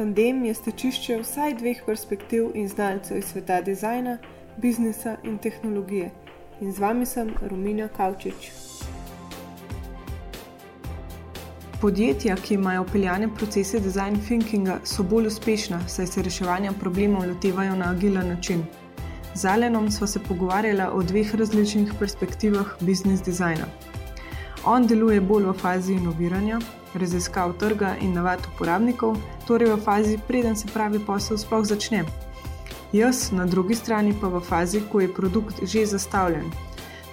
Tandem je stečišče vsaj dveh perspektiv in znalcev iz sveta dizajna, biznisa in tehnologije. In z vami sem Romina Kavčič. Podjetja, ki imajo upeljane procese design thinkinga, so bolj uspešna, saj se reševanja problemov lotevajo na agilen način. Z Alenom smo se pogovarjali o dveh različnih perspektivah biznis dizajna. On deluje bolj v fazi inoviranja, raziskav trga in navad uporabnikov, torej v fazi, preden se pravi posel sploh začne. Jaz, na drugi strani, pa v fazi, ko je produkt že zastavljen.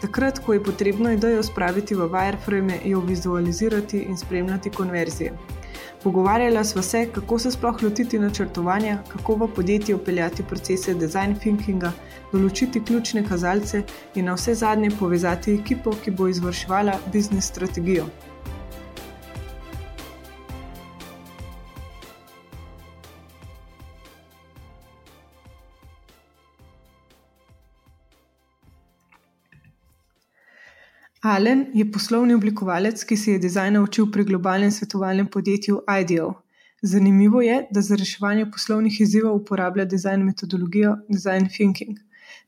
Takrat, ko je potrebno idejo spraviti v wireframe, jo vizualizirati in spremljati konverzije. Pogovarjala sva se, kako se sploh lotiti načrtovanja, kako v podjetju upeljati procese design thinkinga, določiti ključne kazalce in na vse zadnje povezati ekipo, ki bo izvrševala biznis strategijo. Alen je poslovni oblikovalec, ki se je dizajn naučil pri globalnem svetovalnem podjetju IDEO. Zanimivo je, da za reševanje poslovnih izzivov uporablja dizajn metodologijo Design Thinking.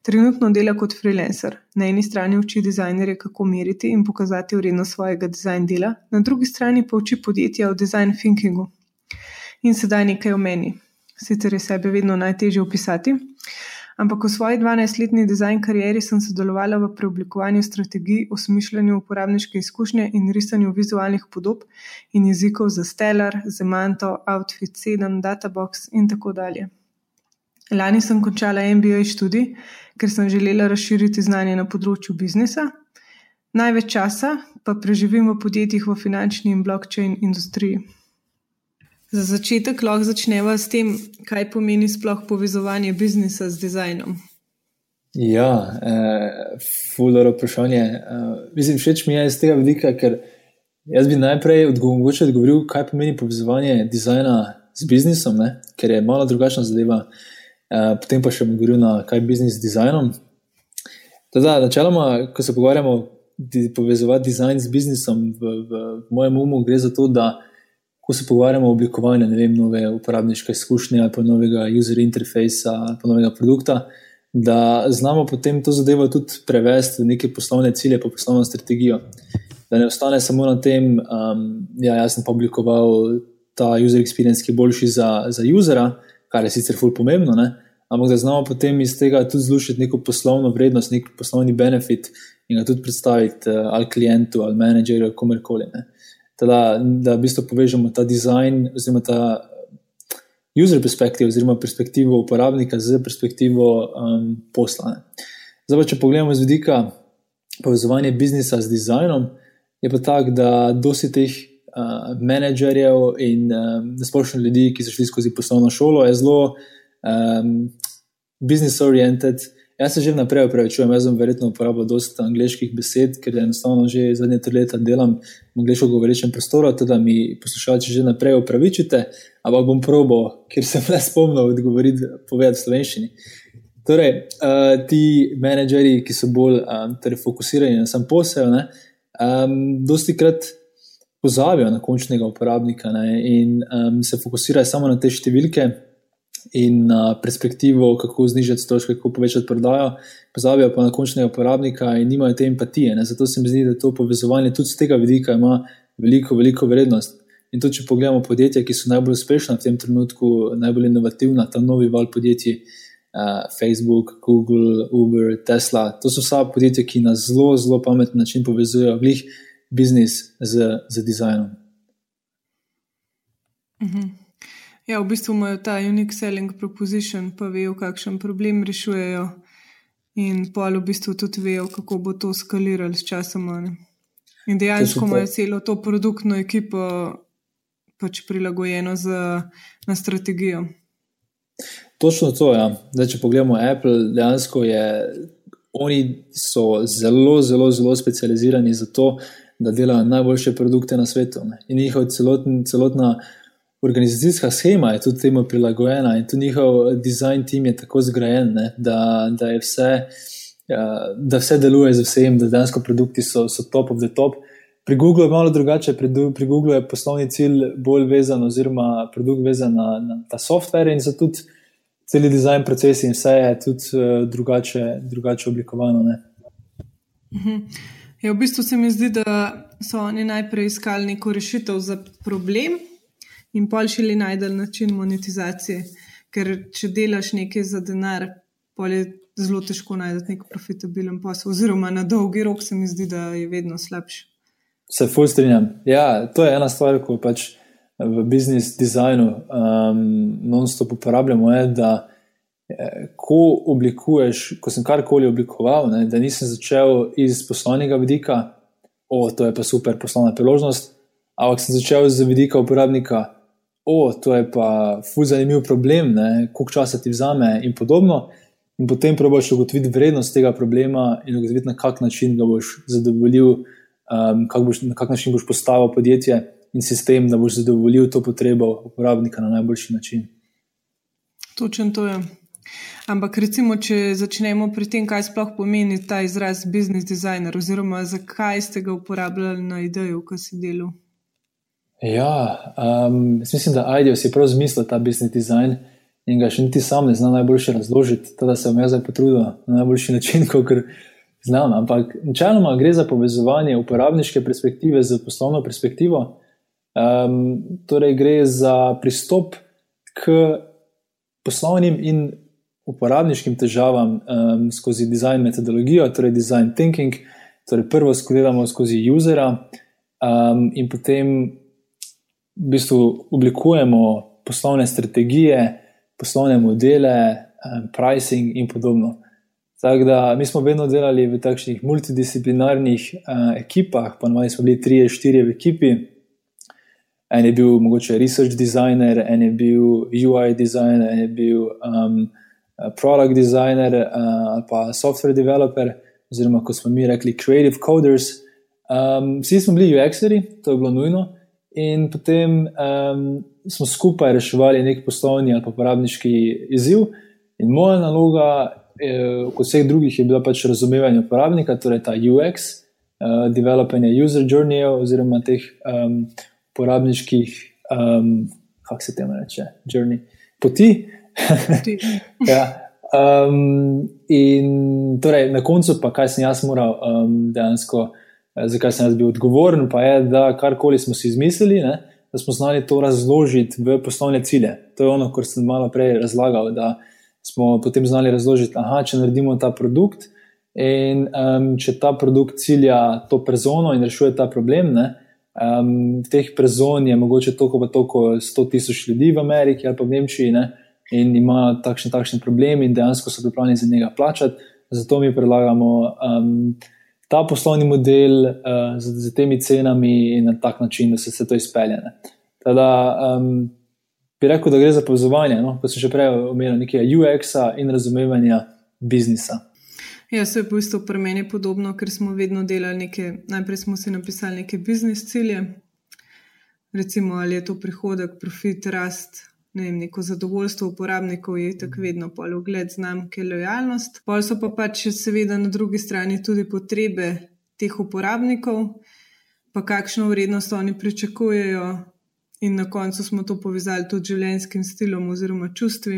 Trenutno dela kot freelancer. Na eni strani uči dizajnerje, kako meriti in pokazati vrednost svojega dizajn dela, na drugi strani pa uči podjetja o design thinkingu. In sedaj nekaj o meni. Sicer je sebe vedno najtežje opisati, ampak v svoji 12-letni dizajn karieri sem sodelovala v preoblikovanju strategij, osmišljanju uporabniške izkušnje in risanju vizualnih podob in jezikov za Stellar, Zemanto, Outfit 7, Databox in tako dalje. Lani sem končala MBA študij, ker sem želela razširiti znanje na področju biznisa. Največ časa pa preživim v podjetjih v finančni in blockchain industriji. Za začetek lahko začneva s tem, kaj pomeni sploh povezovanje biznisa z dizajnom. Ja, eh, fulano vprašanje. Eh, mislim, všeč mi je iz tega vidika, ker jaz bi najprej odgovoril, kaj pomeni povezovanje dizajna z biznisom, ne? ker je malo drugačna zadeva. Eh, potem pa še bom govoril, na kaj je biznis z dizajnom. Teda, načeloma, ko se pogovarjamo povezovati dizajn z biznisom, v, v, v mojem umu gre za to, da ko se pogovarjamo o oblikovanju vem, nove uporabniške izkušnje ali pa novega user interfejsa ali pa novega produkta, da znamo potem to zadevo tudi prevesti v neke poslovne cilje, pa poslovno strategijo. Da ne ostane samo na tem, da um, ja, jaz sem pa oblikoval ta user experience, ki je boljši za, za usera, kar je sicer fully pomembno, ne? ampak da znamo potem iz tega tudi zlušiti neko poslovno vrednost, nek poslovni benefit in ga tudi predstaviti uh, ali klientu ali menedžerju ali komerkoli. Uh, teda, da v bistvu povežemo ta dizajn, oziroma ta user perspektivo, oziroma perspektivo uporabnika z perspektivo um, posla. Zdaj, če pogledamo z vidika povezovanja biznisa z dizajnom, je pa tako, da dosti teh uh, menedžerjev in um, splošno ljudi, ki so šli skozi poslovno šolo, je zelo um, business-oriented. Jaz se že vnaprej upravičujem, jaz sem verjetno uporabljal dosta angliških besed, ker enostavno že zadnje tri leta delam v angliško govorečem prostoru, tudi da mi poslušalci že naprej upravičite, ampak bom probo, ker sem le spomnil odgovoriti, povedati v slovenščini. Torej, uh, ti menedžeri, ki so bolj um, torej fokusirani na sam posel, ne, um, dosti krat pozabijo na končnega uporabnika ne, in um, se fokusirajo samo na te številke in na perspektivo, kako znižati stroške, kako povečati prodajo, pozabijo pa na končnega uporabnika in nimajo te empatije. Ne. Zato se mi zdi, da to povezovanje tudi z tega vidika ima veliko, veliko vrednost. In tudi, če pogledamo podjetja, ki so najbolj uspešna v tem trenutku, najbolj inovativna, ta novi val podjetij, uh, Facebook, Google, Uber, Tesla, to so vsa podjetja, ki na zelo, zelo pameten način povezujejo glih biznis z, z dizajnom. Mhm. Ja, v bistvu imajo ta unique selling proposition, pa vejo, kakšen problem rešujejo, in pa v bistvu tudi vejo, kako bo to skalirali s časom. Ne? In dejansko imajo celo to produktno ekipo pač prilagojeno za, na strategijo. Točno to. Ja. Če pogledamo Apple, dejansko je. Oni so zelo, zelo, zelo specializirani za to, da delajo najboljše produkte na svetu. Ne? In njihov celotn, celotna organizacijska schema je tudi temu prilagojena in tudi njihov design team je tako zgrajen, ne, da, da je vse. Ja, da vse deluje z vsem, da dejansko produkti so, so top of the top. pri Googlu je malo drugače, pri, pri Googlu je poslovni cilj bolj vezan, oziroma produkt vezan na, na ta software in zato tudi cel dizajn procesi in vse je tudi uh, drugače, drugače oblikovano. Ne? Mhm. Ja, v bistvu se mi zdi, da so oni najprej iskali neko rešitev za problem in pol šele najdel način monetizacije. Ker če delaš nekaj za denar, pol je zelo težko najti nek profitabilen posel, oziroma na dolgi rok se mi zdi, da je vedno slabši. Se ful strinjam. Ja, to je ena stvar, ko pač v biznis dizajnu um, non-stop uporabljamo, je, da eh, ko oblikuješ, ko sem karkoli oblikoval, ne, da nisem začel iz poslovnega vidika, o, to je pa super poslovna priložnost, ampak sem začel z vidika uporabnika, o, to je pa ful zanimiv problem, koliko časa ti vzame in podobno. In potem probiš ugotoviti vrednost tega problema in ugotoviti, na kak način ga boš zadovoljil, um, kak boš, na kak način boš postavil podjetje in sistem, da boš zadovoljil to potrebo uporabnika na najboljši način. Točen to je. Ampak, recimo, če začnemo pri tem, kaj sploh pomeni ta izraz business designer, oziroma zakaj ste ga uporabljali na idejo, ko si delal. Ja, um, mislim, da IDEO si prav zmislil ta business design in ga še niti sam ne zna najboljše razložiti. To, da se jaz zdaj potrudil na najboljši način, kot znam. Ampak načeloma gre za povezovanje uporabniške perspektive z poslovno perspektivo. Um, torej, gre za pristop k poslovnim in uporabniškim težavam um, skozi design metodologijo, torej design thinking. Torej, prvo skledamo skozi usera, um, in potem v bistvu oblikujemo poslovne strategije, poslovne modele, um, pricing in podobno. Tako da mi smo vedno delali v takšnih multidisciplinarnih uh, ekipah, ponovadi smo bili tri, štiri v ekipi. En je bil mogoče research designer, en je bil UI designer, en je bil um, product designer uh, ali pa software developer, oziroma kot smo mi rekli, creative coders. Um, vsi smo bili UX-eri, to je bilo nujno. In potem um, smo skupaj reševali nek poslovni ali uporabniški izziv. In moja naloga, eh, kot vseh drugih, je bila pač razumevanje uporabnika, torej ta UX, eh, developanje user journey oziroma teh um, uporabniških, um, kako se temu reče, journey, poti. ja. um, in torej, na koncu, pa kaj sem jaz moral um, dejansko. Eh, zakaj sem jaz bil odgovoren, pa je, da karkoli smo si izmislili, ne, da smo znali to razložiti v poslovne cilje. To je ono, kar sem malo prej razlagal, da smo potem znali razložiti, da če naredimo ta produkt in um, če ta produkt cilja to persono in rešuje ta problem, ne, um, teh person je mogoče toliko, pa toliko 100 tisoč ljudi v Ameriki ali pa v Nemčiji ne, in ima takšne, takšne probleme in dejansko so pripravljeni za njega plačati. Zato mi predlagamo. Um, ta poslovni model uh, z, z temi cenami in na tak način, da se vse to izpelje. Teda, um, bi rekel, da gre za povezovanje, no? kot sem že prej omenil, nekaj UX-a in razumevanja biznisa. Ja, se je v bistvu pri meni podobno, ker smo vedno delali nekaj. Najprej smo si napisali neke biznis cilje, recimo ali je to prihodek, profit, rast, ne vem, neko zadovoljstvo uporabnikov je tako vedno pol ugled znamke, lojalnost. Pol so pa pač seveda na drugi strani tudi potrebe teh uporabnikov, pa kakšno vrednost oni pričakujejo, in na koncu smo to povezali tudi z življenjskim stilom oziroma čustvi.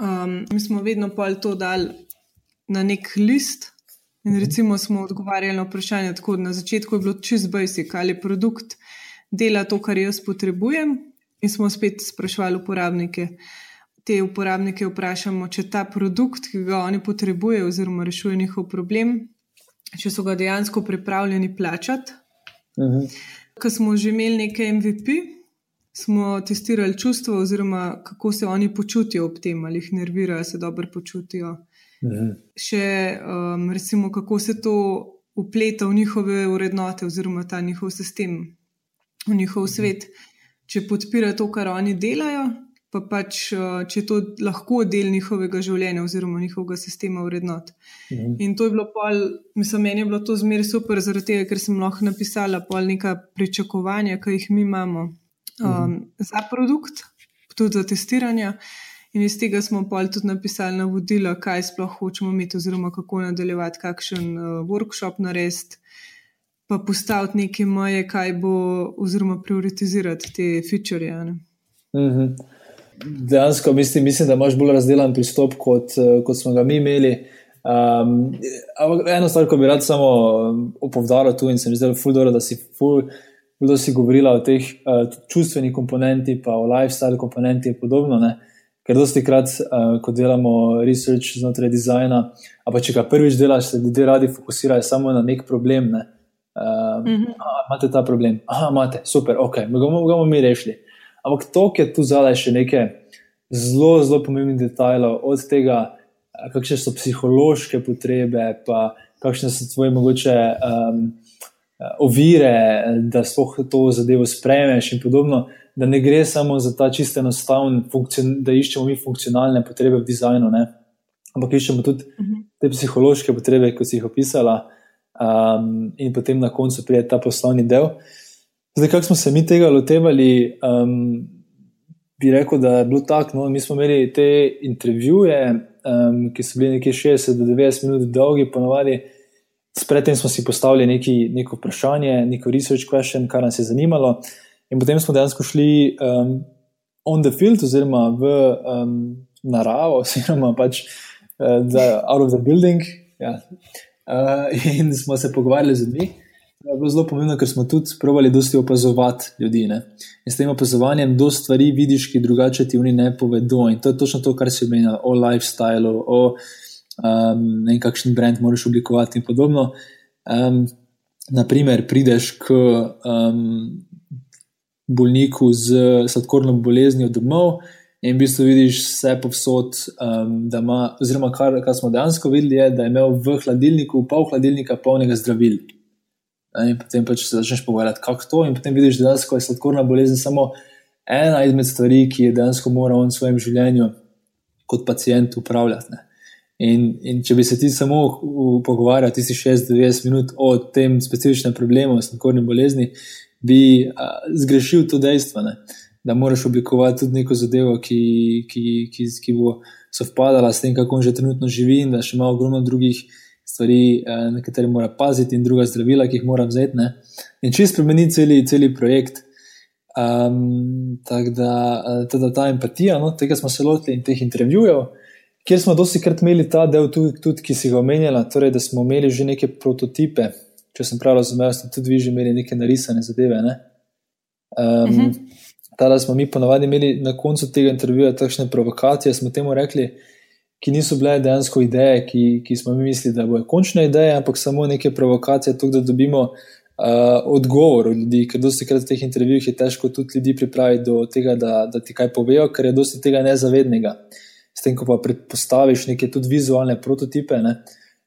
Um, mi smo vedno pol to dali na nek list. In recimo smo odgovarjali na vprašanje, tako da na začetku je bilo čist basic, ali produkt dela to, kar jaz potrebujem, In smo spet sprašvali uporabnike. Te uporabnike vprašamo, če ta produkt, ki ga oni potrebujejo, oziroma rešuje njihov problem, če so ga dejansko pripravljeni plačati. Uh mhm. -huh. Ko smo že imeli nekaj MVP, smo testirali čustva, oziroma kako se oni počutijo ob tem, ali jih nervirajo, se dobro počutijo. Uh mhm. -huh. Še um, recimo, kako se to upleta v njihove urednote, oziroma ta njihov sistem, v njihov uh mhm. -huh. svet če podpira to, kar oni delajo, pa pač, eh, če je to lahko del njihovega življenja oziroma njihovega sistema vrednot. Mhm. In to je bilo pol, mislim, meni je bilo to zmeraj super, zaradi tega, ker sem lahko napisala pol neka pričakovanja, ki jih mi imamo um, mhm. za produkt, tudi za testiranje. In iz tega smo pol tudi napisali navodila, kaj sploh hočemo imeti, oziroma kako nadaljevati, kakšen uh, workshop narediti. Pa postaviti neke moje, kaj bo, oziroma prioritizirati te feature. -hmm. Dejansko mislim, mislim, da imaš bolj razdeljen pristop, kot, kot smo ga mi imeli. Um, eno stvar, ko bi rad samo opovdaril tu in se mi zdi, da si ful, da si govorila o teh uh, čustvenih komponentih, pa o lifestyle komponentih in podobno. Ne? Ker dosti krat, uh, ko delamo research znotraj dizajna, pa če ga prvič delaš, se ljudje radi fokusirajo samo na nek problem. Ne? Uh, mm -hmm. a, imate ta problem, ah, imate, super, ok, ga bomo, ga bomo mi rešili. Ampak to, ki je tu zadaj še nekaj zelo, zelo pomembnih detajlov, od tega, kakšne so psihološke potrebe, pa kakšne so tvoje mogoče um, ovire, da spoh to zadevo sprejmeš in podobno. Da ne gre samo za ta čisto enostaven, da iščemo mi funkcionalne potrebe v dizajnu, ne? ampak iščemo tudi mhm. te psihološke potrebe, kot si jih opisala, um, in potem na koncu pride ta poslovni del. Zdaj, kako smo se mi tega lotevali, um, bi rekel, da je bilo tako. No, mi smo imeli te intervjuje, um, ki so bili nekje 60 do 90 minut dolgi, ponovadi. Spredtem smo si postavili neki, neko vprašanje, neko research question, kar nas je zanimalo, in potem smo dejansko šli um, on the field, oziroma v um, naravo, oziroma pač uh, out of the building. Ja. Uh, in smo se pogovarjali z ljudmi. Je bilo zelo pomembno, ker smo tudi probali dosti opazovati ljudi. Ne? In s tem opazovanjem do stvari vidiš, ki drugače ti oni ne povedo. In to je točno to, kar si omenil o lifestylu, o um, ne vem, kakšen brand moraš oblikovati in podobno. Um, naprimer, prideš k um, bolniku z sladkorno boleznijo domov. In v bistvu vidiš vse povsod, um, da ima, oziroma kar, kar smo dejansko videli, je, da je imel v hladilniku pol hladilnika polnega zdravil. In potem pač se začneš pogovarjati, kako to. In potem vidiš, da je sladkorna bolezen samo ena izmed stvari, ki je dejansko moral v svojem življenju kot pacijent upravljati. In, in če bi se ti samo pogovarjal, ti si 6-9 minut o tem specifičnem problemu, sladkorni bolezni, bi a, zgrešil to dejstvo, ne? Da moraš oblikovati tudi neko zadevo, ki, ki, ki, ki bo sovpadala s tem, kako on že trenutno živi, in da še ima ogromno drugih stvari, eh, na katere mora paziti, in druga zdravila, ki jih mora vzeti. Ne? In če spremeni celi, celi projekt. Um, tako da, eh, da ta empatija, no, tega smo se lotili in teh intervjujev, kjer smo dosti krat imeli ta del, tudi, tudi ki si ga omenjala, torej, da smo imeli že neke prototipe. Če sem prav razumel, ste tudi vi že imeli neke narisane zadeve. Ne? Um, uh -huh. Tada smo mi ponovadi imeli na koncu tega intervjuja takšne provokacije, smo temu rekli, ki niso bile dejansko ideje, ki, ki smo mi mislili, da bojo končne ideje, ampak samo neke provokacije, tako da dobimo uh, odgovor od ljudi. Ker dosti krat v teh intervjujih je težko tudi ljudi pripraviti do tega, da, da ti kaj povejo, ker je dosti tega nezavednega. S tem, ko pa predpostaviš neke tudi vizualne prototipe, ne?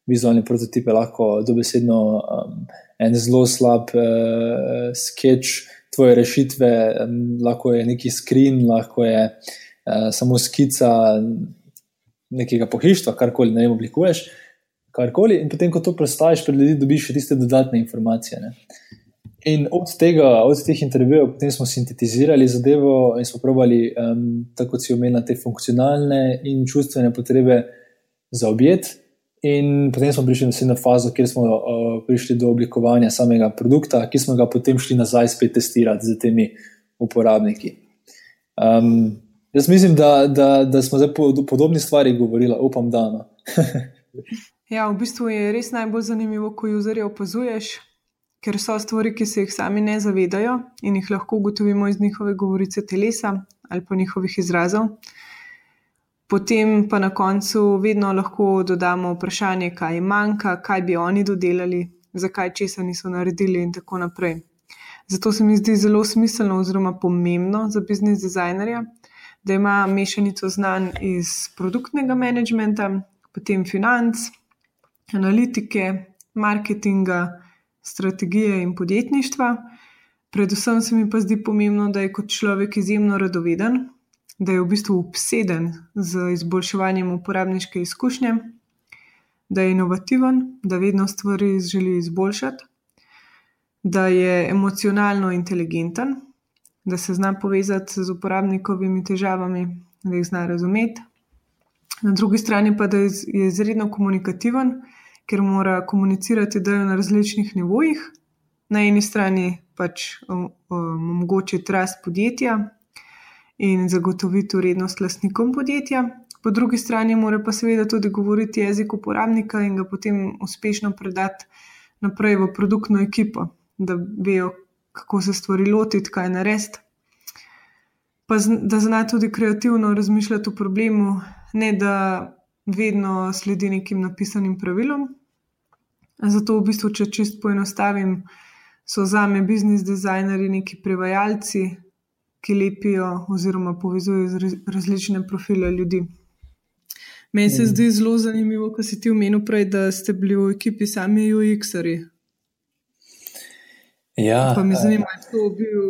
vizualne prototipe lahko dobesedno um, en zelo slab uh, sketch. Tvoje rešitve, lahko je neki screen, lahko je uh, samo skica, nekega pohištva, karkoli ne oblikuješ, karkoli, in potem, ko to predstaviš pred ljudi, dobiš še tiste dodatne informacije. Ne. In od tega, od teh intervjujev, potem smo sintetizirali zadevo in smo probali, um, tako kot si omenila, te funkcionalne in čustvene potrebe za objet. In potem smo prišli na fazo, kjer smo uh, prišli do oblikovanja samega produkta, ki smo ga potem šli nazaj spet testirati z temi uporabniki. Um, Jaz mislim, da, da, da smo zdaj po podobni stvari govorili, upam, da. No. ja, v bistvu je res najbolj zanimivo, ko juzerje opazuješ, ker so stvari, ki se jih sami ne zavedajo in jih lahko ugotovimo iz njihove govorice telesa ali pa njihovih izrazov. Potem pa na koncu vedno lahko dodamo vprašanje, kaj jim manjka, kaj bi oni dodelali, zakaj česa niso naredili in tako naprej. Zato se mi zdi zelo smiselno oziroma pomembno za biznis dizajnerja, da ima mešanico znanj iz produktnega menedžmenta, potem financ, analitike, marketinga, strategije in podjetništva. Predvsem se mi pa zdi pomembno, da je kot človek izjemno radoveden, da je v bistvu obseden z izboljševanjem uporabniške izkušnje, da je inovativen, da vedno stvari želi izboljšati, da je emocionalno inteligenten, da se zna povezati z uporabnikovimi težavami, da jih zna razumeti. Na drugi strani pa, da je izredno komunikativen, ker mora komunicirati, je na različnih nivojih, na eni strani pač omogočiti rast podjetja in zagotoviti vrednost lastnikom podjetja, po drugi strani mora pa seveda tudi govoriti jezik uporabnika in ga potem uspešno predati naprej v produktno ekipo, da vejo, kako se stvari lotiti, kaj narediti. Pa da zna tudi kreativno razmišljati o problemu, ne da vedno sledi nekim napisanim pravilom. Zato, v bistvu, če čist poenostavim, so za me biznis dizajnerji neki prevajalci, ki lepijo oziroma povezujejo različne profile ljudi. Meni se mm. zdi zelo zanimivo, ko si ti omenil prej, da ste bili v ekipi sami UX-ari. Ja, pa me zanima, kako je bil,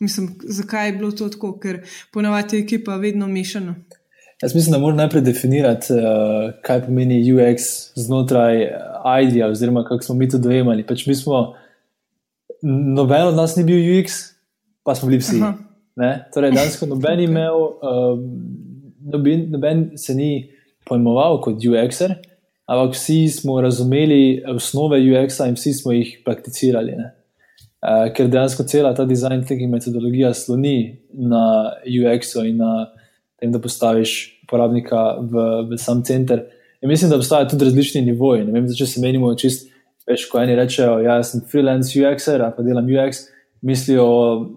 mislim, zakaj je bilo to tako, ker ponavadi je ekipa vedno mešana. Jaz mislim, da moramo najprej definirati, uh, kaj pomeni UX znotraj IDEA, oziroma kako smo mi to dojemali. Pač mi smo, noben od nas ni bil UX, pa smo bili vsi. Torej, danes, ko noben imel, um, noben, noben se ni pojmoval kot UX-er, ampak vsi smo razumeli osnove UX-a in vsi smo jih prakticirali. Uh, ker dejansko cela ta design thinking metodologija sloni na UX-u in na tem, da postaviš uporabnika v, v sam center. In mislim, da obstajajo tudi različni nivoji. Ne vem, če se menimo čist, veš, ko eni rečejo, ja, sem freelance UX-er, pa delam UX, mislijo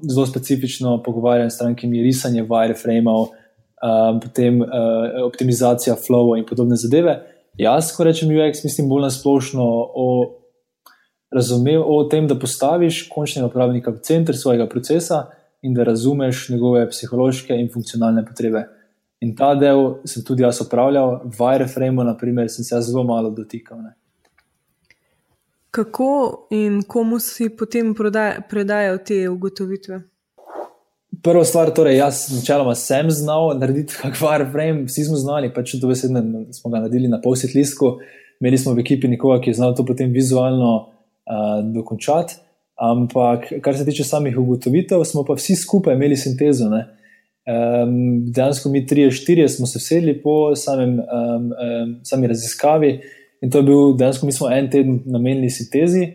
zelo specifično pogovarjanje s strankami, risanje wireframeov, um, potem uh, optimizacija flowa in podobne zadeve. Jaz, ko rečem UX, mislim bolj nasplošno o, o tem, da postaviš končnega uporabnika v center svojega procesa in da razumeš njegove psihološke in funkcionalne potrebe. In ta del sem tudi jaz opravljal, wireframe, naprimer, sem se zelo malo dotikal. Ne. Kako in komu si potem predajal te ugotovitve? Prva stvar, torej, jaz načeloma sem znal narediti kakšen wireframe, vsi smo znali, pač to besedne smo ga naredili na polsit listku, imeli smo v ekipi nekoga, ki je znal to potem vizualno uh, dokončati. Ampak, kar se tiče samih ugotovitev, smo pa vsi skupaj imeli sintezo. Um, dejansko mi, tri, štiri, smo se sedeli po samem, um, um, sami raziskavi in to je bil, dejansko mi smo en teden namenili sintezi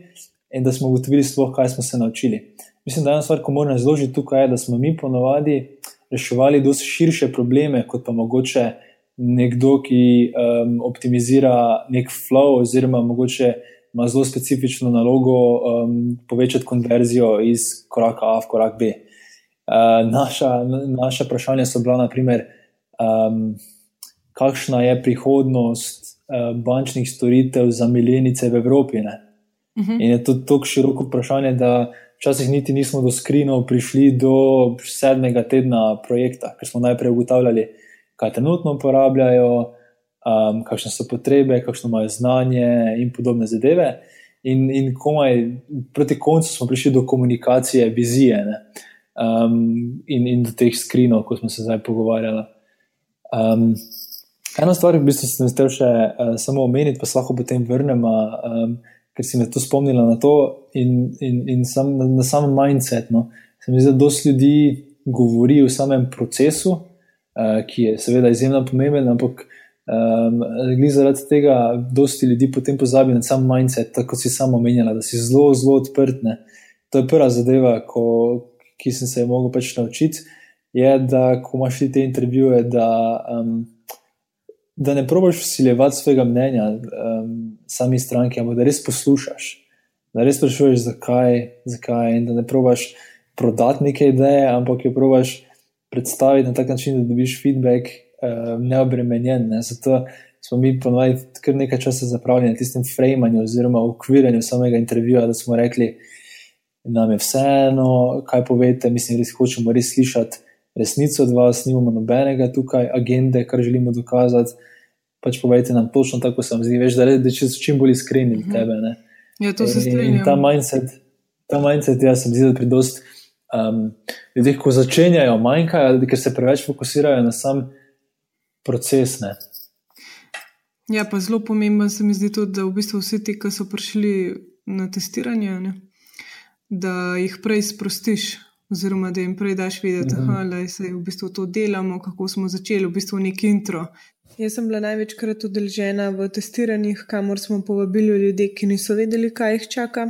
in da smo ugotovili, sploh, kaj smo se naučili. Mislim, da ena stvar, ki moram razložiti tukaj, je, da smo mi ponovadi reševali precej širše probleme, kot pa mogoče nekdo, ki um, optimizira nek flow, oziroma mogoče ima zelo specifično nalogo um, povečati konverzijo iz koraka A v korak B. Uh, naša, naša vprašanja so bila, naprimer, um, kakšna je prihodnost bančnih storitev za milenice v Evropi. Uh mhm. -huh. In je to tako široko vprašanje, da včasih niti nismo do skrinov prišli do sedmega tedna projekta, ker smo najprej ugotavljali, kaj trenutno uporabljajo, um, kakšne so potrebe, kakšno imajo znanje in podobne zadeve. In, in komaj proti koncu smo prišli do komunikacije, vizije um, in, in do teh skrinov, ko smo se zdaj pogovarjali. Um, ena stvar, ki bi se mi zdel še uh, samo omeniti, pa se lahko potem vrnemo. Um, ker si me to spomnila na to in, in, in sam, na, na samem mindsetu. No. Se mi zdi, da dosti ljudi govori o samem procesu, uh, ki je seveda izjemno pomemben, ampak um, zaradi tega dosti ljudi potem pozabi na sam mindset, tako si samo omenjala, da si zelo, zelo odprt. Ne. To je prva zadeva, ko, ki sem se je mogel pač naučiti. Je, da ko imaš te intervjuje, da um, da ne probiš usiljevati svojega mnenja um, sami stranki, ampak da res poslušaš, da res sprašuješ, zakaj, zakaj in da ne probiš prodati neke ideje, ampak jo probiš predstaviti na tak način, da dobiš feedback um, neobremenjen. Ne? Zato smo mi ponovadi kar nekaj časa zapravljeni na tistem framanju oziroma ukvirjanju samega intervjuja, da smo rekli, nam je vseeno, kaj povete, mislim, res hočemo res slišati resnico od vas, nimamo nobenega tukaj agende, kar želimo dokazati. Pač povejte nam točno tako, se vam zdi, veš, da, da če so čim bolj iskreni od tebe. Ne? Ja, to se strinjam. In, in ta mindset, ta mindset, jaz sem videl pri dost um, ljudeh, ko začenjajo manjkajo, ker se preveč fokusirajo na sam proces. Ne? Ja, pa zelo pomemben se mi zdi tudi, da v bistvu vsi ti, ki so prišli na testiranje, ne, da jih prej sprostiš, oziroma da jim prej daš videti, da se v bistvu to delamo, kako smo začeli, v bistvu nek intro. Jaz sem bila največkrat udeležena v testiranjih, kamor smo povabili ljudi, ki niso vedeli, kaj jih čaka.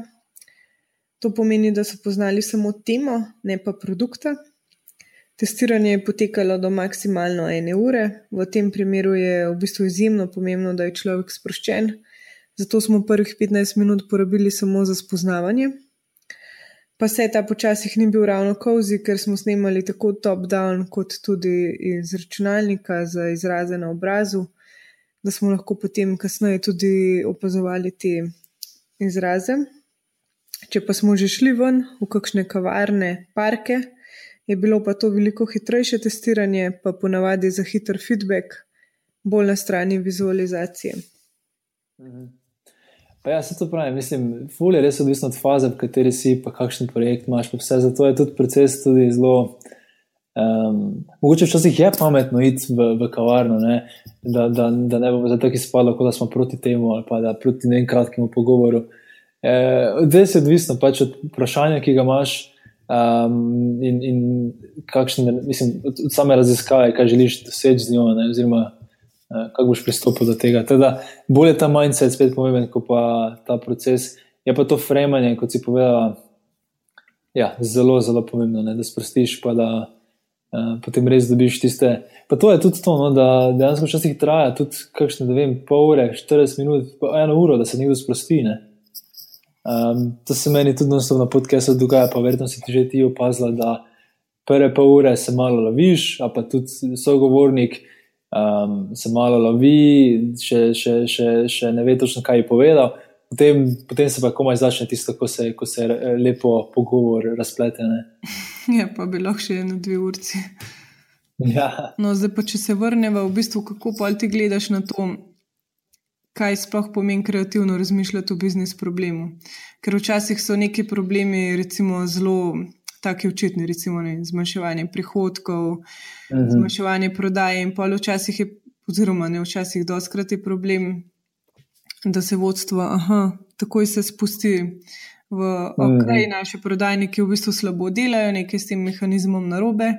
To pomeni, da so poznali samo temo, ne pa produkta. Testiranje je potekalo do maksimalno ene ure. V tem primeru je v bistvu izjemno pomembno, da je človek sproščen. Zato smo prvih 15 minut porabili samo za spoznavanje. Pa se ta počasih ni bil ravno kozi, ker smo snemali tako top-down, kot tudi iz računalnika za izraze na obrazu, da smo lahko potem kasneje tudi opazovali te izraze. Če pa smo že šli ven v kakšne kavarne, parke, je bilo pa to veliko hitrejše testiranje, pa ponavadi za hiter feedback, bolj na strani vizualizacije. Mhm. Pa ja, se to pravi, mislim, ful je res odvisno od faze, v kateri si, pa kakšen projekt imaš, pa vse. Zato je tudi proces tudi zelo. Um, mogoče včasih je pametno iti v, v kavarno, ne? Da, da, da ne bomo zato izpadli, da smo proti temu ali pa da proti nekim kratkemu pogovoru. E, je odvisno pač od vprašanja, ki ga imaš um, in, in kakšne, mislim, od, od same raziskave, kaj želiš doseči z njo. Ne? Oziroma, kako boš pristopil do tega. Teda, bolje je ta mindset, spet pomemben, kot pa ta proces. Je pa to fremanje, kot si povedal, ja, zelo, zelo pomembno, ne, da sprostiš, pa da uh, potem res dobiš tiste. Pa to je tudi to, no, da dejansko včasih traja tudi kakšne, da vem, pol ure, 40 minut, pa eno uro, da se nekdo sprosti. Ne. Um, to se meni tudi na podkastu dogaja, pa verjetno si ti že ti opazila, da prve pol ure se malo loviš, a pa tudi sogovornik um, se malo lovi, še, še, še, še ne ve točno, kaj je povedal. Potem, potem se pa komaj začne tisto, ko se, ko se lepo pogovor razplete. Ja, pa bi lahko še eno, dve urci. Ja. No, zdaj pa, če se vrnemo, v bistvu, kako pa ti gledaš na to, kaj sploh pomeni kreativno razmišljati o biznis problemu. Ker včasih so neki problemi, recimo, zelo taki očitni, recimo ne, zmanjševanje prihodkov, uh -huh. zmanjševanje prodaje in pol včasih je, oziroma ne včasih, doskrat je problem, da se vodstvo aha, takoj se spusti v ok, uh -huh. naše prodajnike v bistvu slabo delajo, nekaj s tem mehanizmom narobe,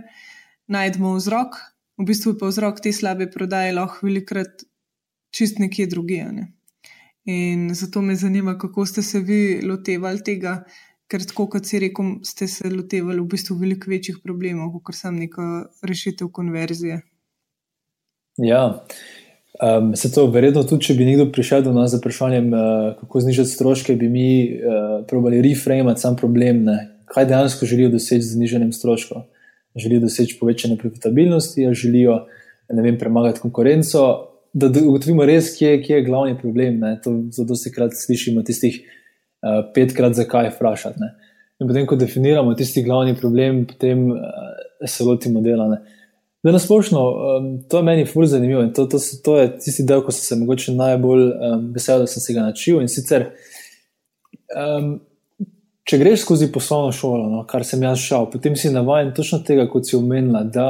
najdemo vzrok, v bistvu pa vzrok te slabe prodaje lahko velikrat čist nekje drugje. Ne. In zato me zanima, kako ste se vi lotevali tega, ker tako kot si rekel, ste se lotevali v bistvu veliko večjih problemov, kot sem neko rešitev konverzije. Ja, um, se to verjetno tudi, če bi nekdo prišel do nas z vprašanjem, uh, kako znižati stroške, bi mi uh, probali reframati sam problem, ne? kaj dejansko želijo doseči z znižanjem stroškov. Želijo doseči povečanje profitabilnosti, ali želijo vem, premagati konkurenco. Da ugotovimo res, kje, kje je glavni problem. Ne? To zelo se krat slišimo tistih uh, petkrat, zakaj vprašati. Ne. In potem, ko definiramo tisti glavni problem, potem uh, se lotimo dela. Da, na splošno, um, to je meni fully zanimivo in to, to, to je tisti del, ko sem se mogoče najbolj um, vesel, da sem se ga naučil. In sicer, um, če greš skozi poslovno šolo, no, kar sem jaz šel, potem si navaden točno tega, kot si omenila, da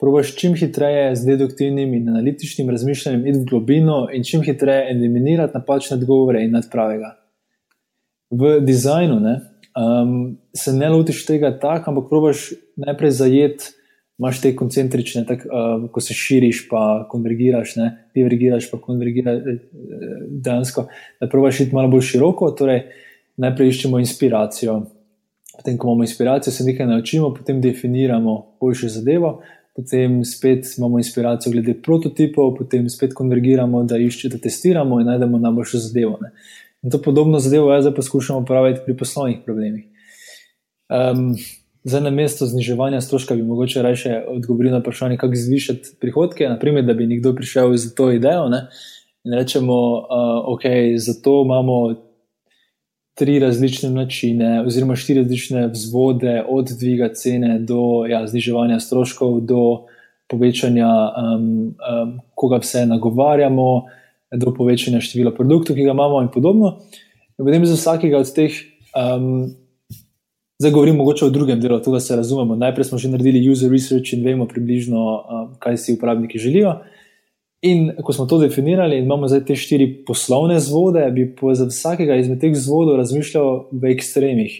probaš čim hitreje z deduktivnim in analitičnim razmišljanjem iti v globino in čim hitreje eliminirati napačne odgovore in nadpravega v dizajnu ne, um, se ne lotiš tega tako, ampak probiš najprej zajeti. Imáš te koncentrične, tak, uh, ko se širiš, pa konvergiraš, ne, divergiraš, pa konvergiraš, eh, dejansko, da probiš iti malo bolj široko. Torej, najprej iščemo inspiracijo. Potem, ko imamo inspiracijo, se nekaj naučimo, potem definiramo boljšo zadevo, potem spet imamo inspiracijo glede prototipov, potem spet konvergiramo, da iščemo, da testiramo in najdemo najboljšo zadevo. Ne. In to podobno zadevo jaz zdaj poskušam upraviti pri poslovnih problemih. Um, zdaj, na mesto zniževanja stroška, bi mogoče raje odgovoril na vprašanje, kako zvišati prihodke. Naprimer, da bi nekdo prišel z to idejo ne? in rečemo, uh, ok, zato imamo tri različne načine, oziroma štiri različne vzvode, od dviga cene do ja, zniževanja stroškov, do povečanja, um, um, koga vse nagovarjamo do povečanja števila produktov, ki ga imamo, in podobno. In potem za vsakega od teh, um, zdaj govorim mogoče o drugem delu, da se razumemo. Najprej smo že naredili user research in vemo približno, um, kaj si uporabniki želijo. In ko smo to definirali in imamo zdaj te štiri poslovne zvode, bi za vsakega izmed teh zvodov razmišljal v ekstremih.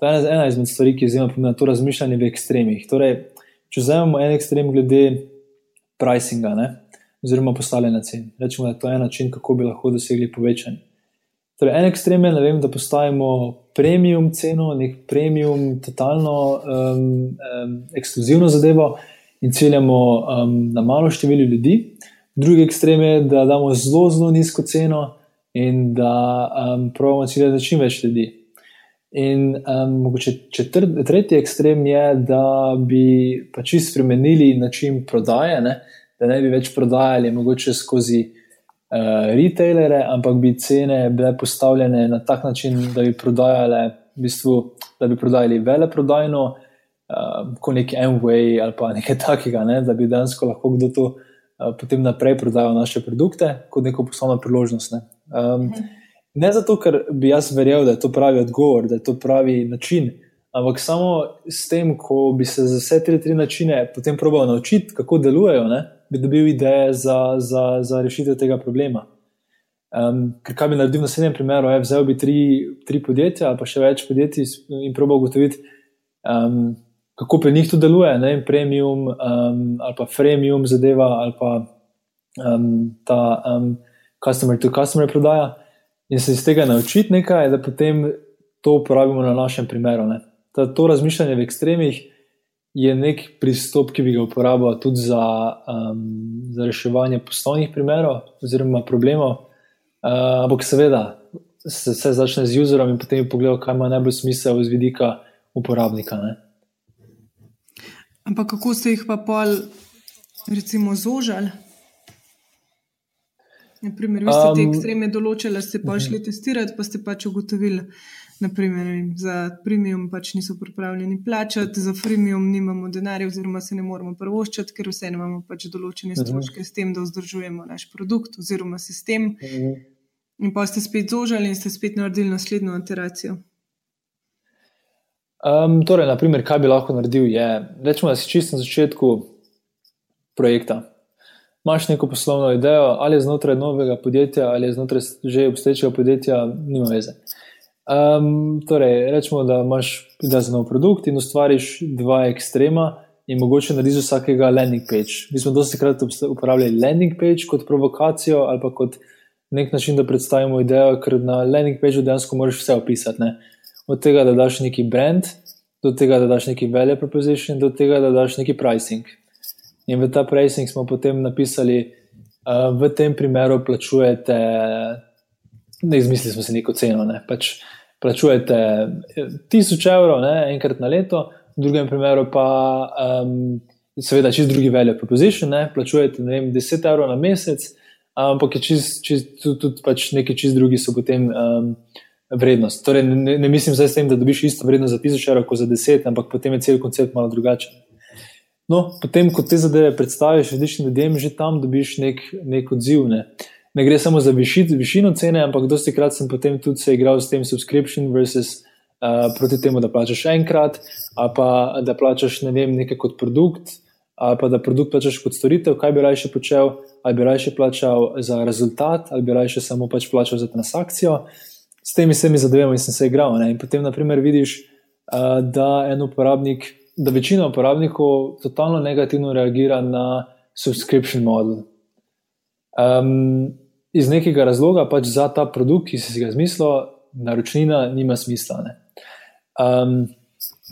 To je ena izmed stvari, ki je zelo pomembna, to razmišljanje v ekstremih. Torej, če vzamemo en ekstrem glede pricinga, ne, oziroma postavljanja cen. Rečemo, da je to en način, kako bi lahko dosegli povečanje. Torej, en ekstrem je, vem, da postavimo premium ceno, nek premium, totalno um, um, ekskluzivno zadevo in ciljamo um, na malo število ljudi. Drugi ekstrem je, da damo zelo, zelo nizko ceno in da um, pravimo ciljati čim več ljudi. In um, mogoče četrt, tretji ekstrem je, da bi pač spremenili način prodaje, ne? Da ne bi več prodajali mogoče skozi uh, retailere, ampak bi cene bile postavljene na tak način, da bi prodajale, v bistvu, da bi prodajali veleprodajno, uh, kot nek MWay ali pa nekaj takega, ne? da bi dejansko lahko kdo to uh, potem naprej prodajal naše produkte kot neko poslovno priložnost. Ne? Um, ne zato, ker bi jaz verjel, da je to pravi odgovor, da je to pravi način. Ampak samo s tem, ko bi se za vse tri, tri načine potem probal naučiti, kako delujejo, ne, bi dobil ideje za, za, za rešitev tega problema. Um, ker kaj bi naredil v naslednjem primeru? Je, vzel bi tri, tri podjetja ali pa še več podjetij in probal ugotoviti, um, kako pri njih to deluje, ne vem, premium um, ali pa freemium zadeva ali pa um, ta um, customer to customer prodaja. In se iz tega naučiti nekaj, da potem to uporabimo na našem primeru. Ta, to razmišljanje v ekstremih je nek pristop, ki bi ga uporabljal tudi za, um, za reševanje poslovnih primerov oziroma problemov. Uh, ampak seveda se vse začne z userom in potem pogleda, kaj ima najbolj smisel z vidika uporabnika. Ne? Ampak kako ste jih pa pol, recimo, zožali? Naprimer, vi ste um, te ekstreme določili, ste pa šli testirati, pa ste pač ugotovili, Naprimer, za premium pač niso pripravljeni plačati, za premium nimamo denarja, oziroma se ne moremo prvoščati, ker vse imamo pač določene mhm. stroške s tem, da vzdržujemo naš produkt oziroma sistem. Mhm. In pa ste spet zožali in ste spet naredili naslednjo iteracijo. Um, torej, naprimer, kaj bi lahko naredil, je, rečemo, da si čisto na začetku projekta. Imáš neko poslovno idejo, ali je znotraj novega podjetja, ali je znotraj že obstoječega podjetja, nima veze. Um, torej, rečemo, da imaš nov produkt in ustvariš dva ekstrema, in mogoče narediš vsakega landing page. Mi smo dosti krat uporabljali landing page kot provokacijo ali pa kot nek način, da predstavimo idejo, ker na landing pageu dejansko moraš vse opisati. Ne? Od tega, da daš neki brand, do tega, da daš neki value proposition, do tega, da daš neki pricing. In v ta pricing smo potem napisali, uh, v tem primeru plačujete, ne izmislili smo si neko ceno. Ne? Pač, plačujete 1000 evrov ne, enkrat na leto, v drugem primeru pa, um, seveda, čist drugi value proposition, ne, plačujete ne vem, 10 evrov na mesec, ampak je čist, čist, tudi, tudi pač neki čist drugi so potem. Um, Vrednost. Torej, ne, ne mislim zdaj s tem, da dobiš isto vrednost za 1000 evrov kot za 10, ampak potem je cel koncept malo drugačen. No, potem, ko te zadeve predstaviš različnim ljudem, že tam dobiš nek, nek odziv. Ne. Uh, ne gre samo za višit, višino cene, ampak dosti krat sem potem tudi se igral s tem subscription versus uh, proti temu, da plačaš enkrat, ali pa da plačaš ne vem, nekaj kot produkt, ali pa da produkt plačaš kot storitev, kaj bi raje počel, ali bi raje plačal za rezultat, ali bi raje samo pač plačal za transakcijo. S temi vsemi zadevami sem se igral. Ne? In potem, naprimer, vidiš, uh, da en uporabnik, da večina uporabnikov totalno negativno reagira na subscription model. Um, iz nekega razloga pač za ta produkt, ki si ga zmislil, naročnina nima smisla. Um,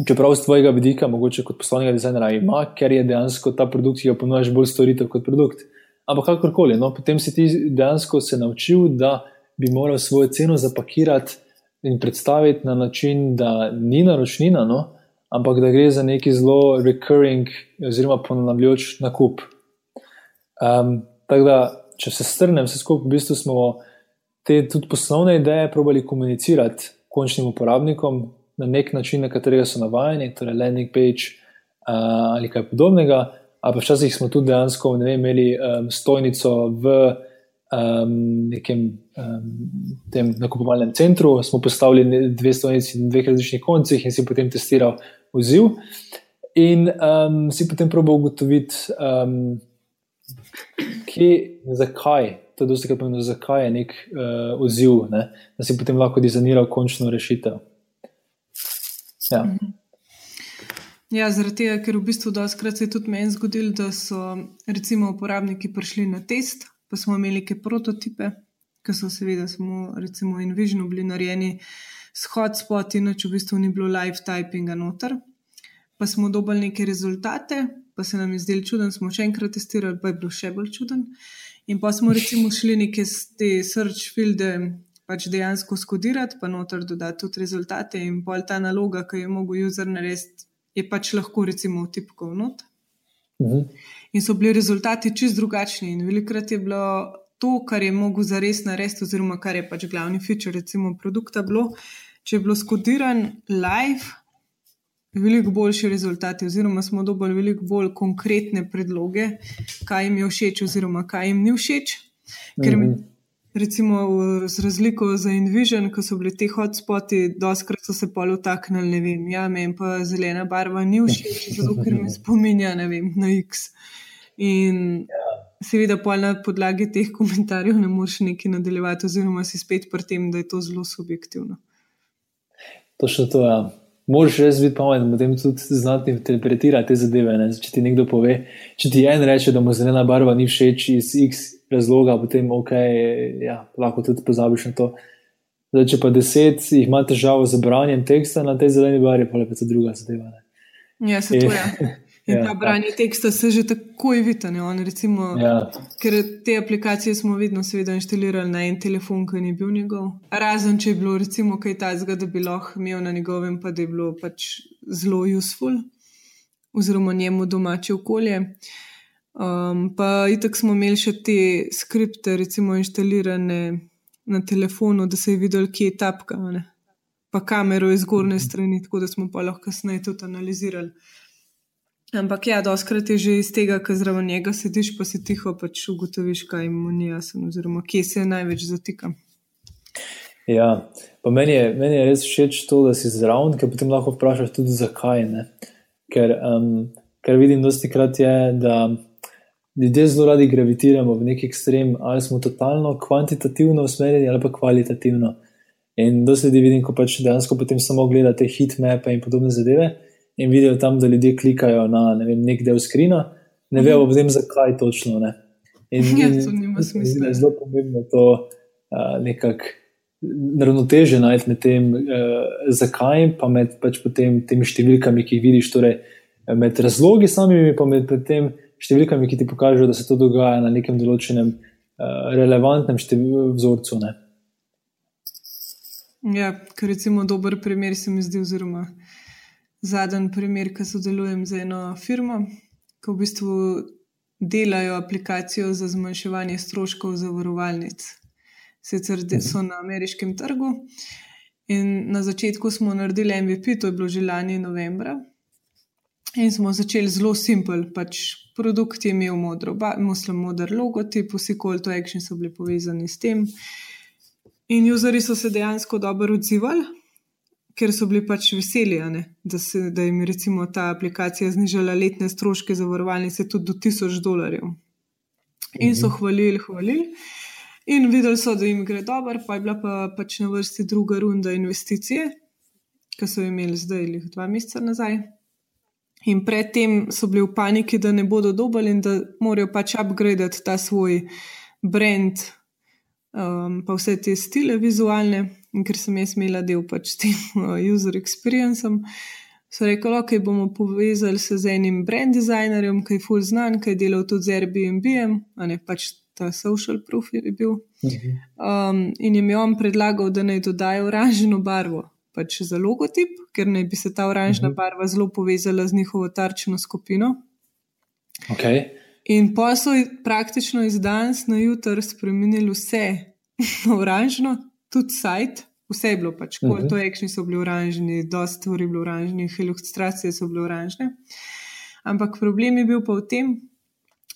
čeprav z tvojega vidika, mogoče kot poslovnega dizajnera, ima, ker je dejansko ta produkt, ki ga ponujaš, bolj storitev kot produkt. Ampak kakorkoli, no, potem si ti dejansko se naučil, da bi moral svojo ceno zapakirati in predstaviti na način, da ni naročnina, no, ampak da gre za neki zelo recurring oziroma ponavljajoč nakup. Um, tako da če se strnem, vse skupaj, v bistvu smo te tudi poslovne ideje probali komunicirati končnim uporabnikom na nek način, na katerega so navajeni, torej landing page uh, ali kaj podobnega. Ali pa včasih smo tudi dejansko vem, imeli um, stojnico v um, nekem um, nakupovalnem centru, smo postavili dve stojnici na dveh različnih koncih in si potem testiral odziv. In um, si potem probo ugotoviti, um, kje, zakaj, to je dosti krat pomembno, zakaj je nek uh, odziv, ne? da si potem lahko dizajniral končno rešitev. Ja. Mhm. Ja, zaradi tega, ker v bistvu doskrat se je tudi meni zgodilo, da so recimo uporabniki prišli na test, pa smo imeli neke prototipe, ki so seveda samo, recimo, InVision bili narejeni s hotspoti, noč v bistvu ni bilo live typinga noter. Pa smo dobili neke rezultate, pa se nam je zdelo čuden, smo še enkrat testirali, pa je bilo še bolj čuden. In pa smo recimo šli neke te search fielde pač dejansko skodirati, pa noter dodati tudi rezultate in pol ta naloga, ki je mogel user narediti, je pač lahko recimo vtipkal not. Mhm. In so bili rezultati čist drugačni. In velikrat je bilo to, kar je mogel zares narediti, oziroma kar je pač glavni feature, recimo produkta, bilo, če je bilo skodiran live, veliko boljši rezultati, oziroma smo dobili veliko bolj konkretne predloge, kaj jim je všeč, oziroma kaj jim ni všeč. Ker mi, recimo, z razliko za InVision, ko so bili ti hotspoti, doskrat so se pol utaknili, ne vem, ja, meni pa zelena barva ni všeč, zato ker me spominja, ne vem, na X. In seveda, pol na podlagi teh komentarjev ne moreš nekaj nadaljevati, oziroma si spet pri tem, da je to zelo subjektivno. Točno to je. Ja moraš res biti pameten, potem tudi znati interpretirati te zadeve. Ne? Če ti nekdo pove, če ti en reče, da mu zelena barva ni všeč iz X razloga, potem ok, ja, lahko tudi pozabiš na to. Zdaj, če pa deset jih ima težavo z branjem teksta na tej zeleni barvi, pa je pa to druga zadeva. Ne? Ja, se to je. In ja, ta branje ja. teksta se že takoj vidi. Ja. Ker te aplikacije smo vedno inštalirali na en telefon, ki ni bil njegov. Razen če je bilo recimo kaj tajnega, da bi lahko imel na njegovem, pa da je bilo pač zelo useful, oziroma njemu domače okolje. Um, pa itak smo imeli še te skripte, recimo inštalirane na telefonu, da se je videl, kje je tapka, ne? pa kamero iz zgornje strani, tako da smo pa lahko kasneje tudi analizirali. Ampak ja, doskrat je že iz tega, ker zraven njega sediš, pa si tiho pač ugotoviš, kaj mu ni jasno, oziroma kje se največ zatika. Ja, pa meni je, meni je res všeč to, da si zraven, ker potem lahko vprašaš tudi zakaj. Ne? Ker, um, ker vidim, dosti krat je, da ljudje zelo radi gravitiramo v neki ekstrem, ali smo totalno kvantitativno usmerjeni ali pa kvalitativno. In dosti ljudi vidim, ko pač dejansko potem samo gledate hitmape in podobne zadeve in vidijo tam, da ljudje klikajo na ne vem, nek del skrina, ne vejo pa potem, zakaj točno. Ne. In, ja, to nima smisla. Je zelo pomembno to uh, nekako ravnoteže najti med tem, uh, zakaj, pa med pač temi številkami, ki jih vidiš, torej med razlogi samimi, pa med tem številkami, ki ti pokažejo, da se to dogaja na nekem določenem uh, relevantnem vzorcu. Ne. Ja, ker recimo dober primer se mi zdi, oziroma zadnji primer, ki sodelujem z eno firmo, ki v bistvu delajo aplikacijo za zmanjševanje stroškov zavarovalnic. Sicer so na ameriškem trgu. In na začetku smo naredili MVP, to je bilo že lani novembra. In smo začeli zelo simpel, pač produkt je imel modro, muslim modr logotip, vsi call to action so bili povezani s tem. In useri so se dejansko dobro odzivali, ker so bili pač veseli, da, se, da jim je ta aplikacija znižala letne stroške za varovalnice tudi do 1000 dolarjev. In so mhm. hvalili, hvalili. In videli so, da jim gre dobro, pa je bila pa, pač na vrsti druga runda investicije, ki so imeli zdaj, ali dva meseca nazaj. In predtem so bili v paniki, da ne bodo dobili in da morajo pač upgraditi ta svoj brand, um, pa vse te stile vizualne. In ker sem jaz imela del pač tem uh, user experiencem, so rekli, okay, bomo povezali se z enim brand designerjem, ki je full znan, ki je delal tudi z Airbnb, a ne pač ta social proof je bil. Um, in jim je on predlagal, da naj dodajo oranžno barvo. Pač za logotip, ker naj bi se ta oranžna uh mhm. -huh. barva zelo povezala z njihovo tarčno skupino. Okay. In pa so praktično iz danes na jutro spremenili vse na oranžno, tudi sajt, vse je bilo pač, uh -huh. to ekšni so bili oranžni, dosta stvari je bilo oranžnih, ilustracije so bile oranžne. Ampak problem je bil pa v tem,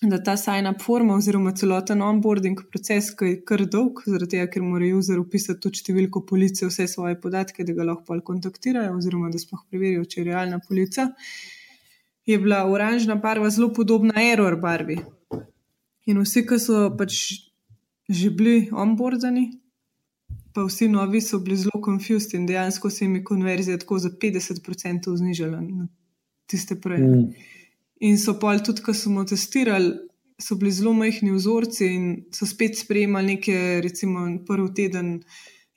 da ta sign-up forma oziroma celoten onboarding proces, ki je kar dolg, zaradi tega, ker mora user upisati tudi številko police, vse svoje podatke, da ga lahko kontaktirajo, oziroma da sploh preverijo, če je realna polica, je bila oranžna barva zelo podobna error barvi. In vsi, ki so pač že bili onboardani, pa vsi novi so bili zelo confused in dejansko se jim je konverzija tako za 50% znižala na tiste prej. Mm. In so pol tudi, ko smo testirali, so bili zelo majhni vzorci in so spet sprejemali neke, recimo, prvi teden,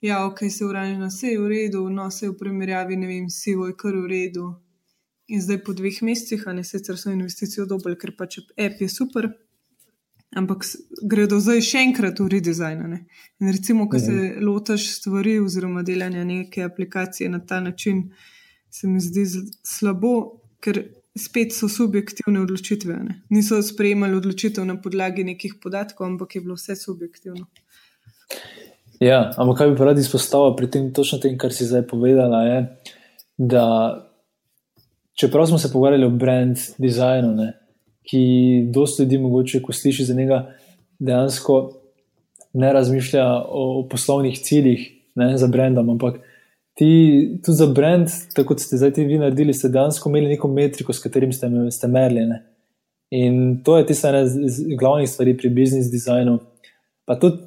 ja, ok, se uranjena, vse je v redu, no, vse v primerjavi, ne vem, sivo je kar v redu. In zdaj po dveh mesecih, a ne sicer so investicijo dobili, ker pač app je super, ampak gredo zdaj še enkrat v redesign. In recimo, ko se mhm. lotaš stvari oziroma delanja neke aplikacije na ta način, se mi zdi slabo, ker spet so subjektivne odločitve. Ne? Niso sprejemali odločitev na podlagi nekih podatkov, ampak je bilo vse subjektivno. Ja, ampak kaj bi pa rad izpostavil pri tem, točno tem, kar si zdaj povedala, je, da čeprav smo se pogovarjali o brand designu, ne, ki dosta ljudi, mogoče, ko sliši za njega, dejansko ne razmišlja o, o poslovnih ciljih ne, za brandom, ampak ti tudi za brand, tako kot ste zdaj vi naredili, ste dejansko imeli neko metriko, s katerim ste, ste merili. Ne? In to je tista ena glavnih stvari pri biznis dizajnu. Pa tudi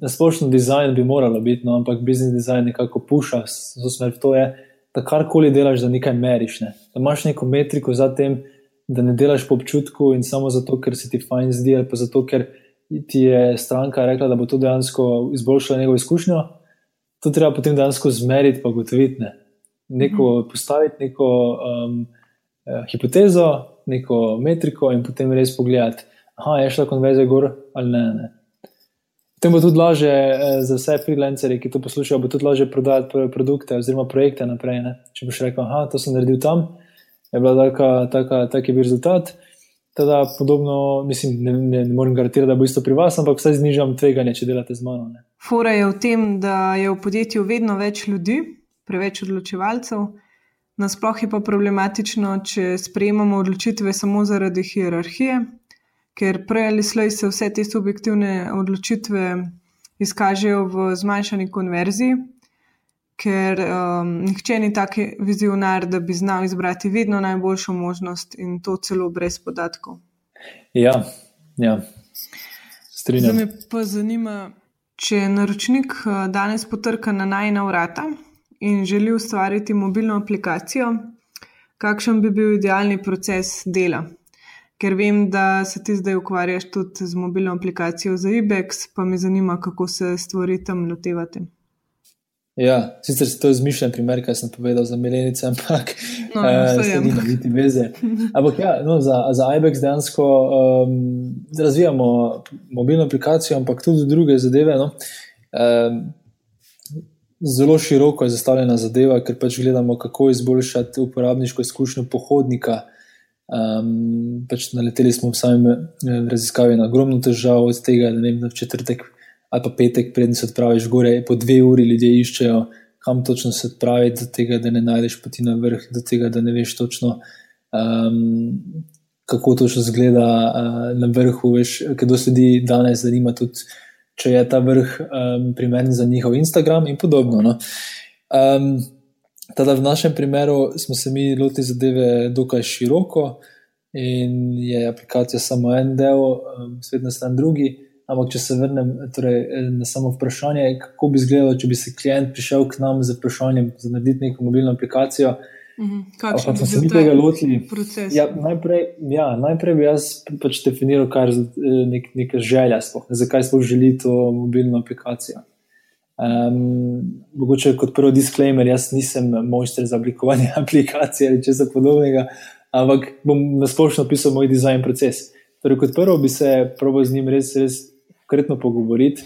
na splošno dizajn bi moralo biti, no, ampak biznis dizajn nekako puša v smer v to, je, da karkoli delaš, da nekaj meriš. Ne? Da imaš neko metriko za tem, da ne delaš po občutku in samo zato, ker se ti fajn zdi, ali pa zato, ker ti je stranka rekla, da bo to dejansko izboljšalo njegovo izkušnjo to treba potem dejansko zmeriti, pa gotoviti. Ne. Neko mhm. postaviti neko um, eh, hipotezo, neko metriko, in potem res pogledati, da je šla konverzija gor ali ne. ne. Potem bo tudi lažje eh, za vse freelancere, ki to poslušajo, bo tudi lažje prodajati produkte oziroma projekte naprej. Ne. Če boš rekel, da to sem naredil tam, je bil tak rezultat. Teda podobno, mislim, ne, ne, ne morem garantirati, da bo isto pri vas, ampak vsaj znižam tveganje, če delate z mano. Ne. Fora je v tem, da je v podjetju vedno več ljudi, preveč odločevalcev. Nasploh je pa problematično, če sprejemamo odločitve samo zaradi hierarhije, ker prej ali slej se vse te subjektivne odločitve izkažejo v zmanjšani konverziji, ker um, nihče ni tako vizionar, da bi znal izbrati vedno najboljšo možnost in to celo brez podatkov. Ja, ja. strinjam se. Me pa zanima, če naročnik uh, danes potrka na najna vrata in želi ustvariti mobilno aplikacijo, kakšen bi bil idealni proces dela. Ker vem, da se ti zdaj ukvarjaš tudi z mobilno aplikacijo za IBEX, pa me zanima, kako se stvari tam lotevate. Ja, sicer se to izmišljam, primer, kaj sem povedal za Milenice, ampak no, uh, s tem nima niti veze. Ampak ja, no, za, za IBEX dejansko um, razvijamo mobilno aplikacijo, ampak tudi druge zadeve. No. Um, zelo široko je zastavljena zadeva, ker pač gledamo, kako izboljšati uporabniško izkušnjo pohodnika. Um, pač naleteli smo v samem eh, raziskavi na ogromno težav, od tega, da ne vem, v četrtek ali pa petek, preden se odpraviš gore, po dve uri ljudje iščejo, kam točno se odpraviti, do tega, da ne najdeš poti na vrh, do tega, da ne veš točno, um, kako točno zgleda uh, na vrhu. Veš, ker dosledi danes zanima tudi, če je ta vrh um, primeren za njihov Instagram in podobno. No. Um, Teda v našem primeru smo se mi lotili zadeve dokaj široko, in je aplikacija samo en del, um, svet na stran drugi. Ampak, če se vrnem torej, na samo vprašanje, kako bi izgledalo, če bi se klient prišel k nam z vprašanjem za narediti neko mobilno aplikacijo. Mhm. Kako smo se mi tega lotili? Ja, najprej, ja, najprej bi jaz pač definiral, kaj je nek, neka želja, sploh, zakaj sploh želi to mobilno aplikacijo. Um, mogoče kot prvi disclaimer, jaz nisem mojster za oblikovanje aplikacije ali česa podobnega, ampak bom nasplošno opisal moj dizajn proces. Torej, kot prvo bi se probo z njim res, res konkretno pogovoriti,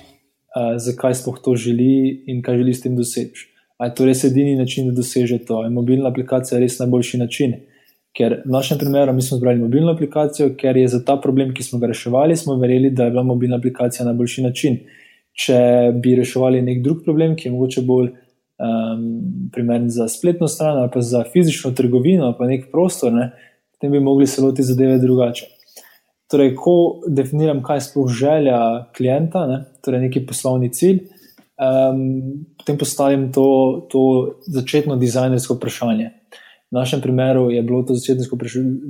uh, zakaj sploh to želi in kaj želi s tem doseči. Ali je to res edini način, da doseže to? Je mobilna aplikacija res najboljši način? Ker v našem primeru mi smo zbrali mobilno aplikacijo, ker je za ta problem, ki smo ga reševali, smo verjeli, da je bila mobilna aplikacija najboljši način. Če bi reševali nek drug problem, ki je mogoče bolj um, primeren za spletno stran ali pa za fizično trgovino pa nek prostor, ne, potem bi mogli se loti zadeve drugače. Torej, ko definiram, kaj je sploh želja klienta, ne, torej neki poslovni cilj, um, potem postavim to, to začetno dizajnersko vprašanje. V našem primeru je bilo to začetno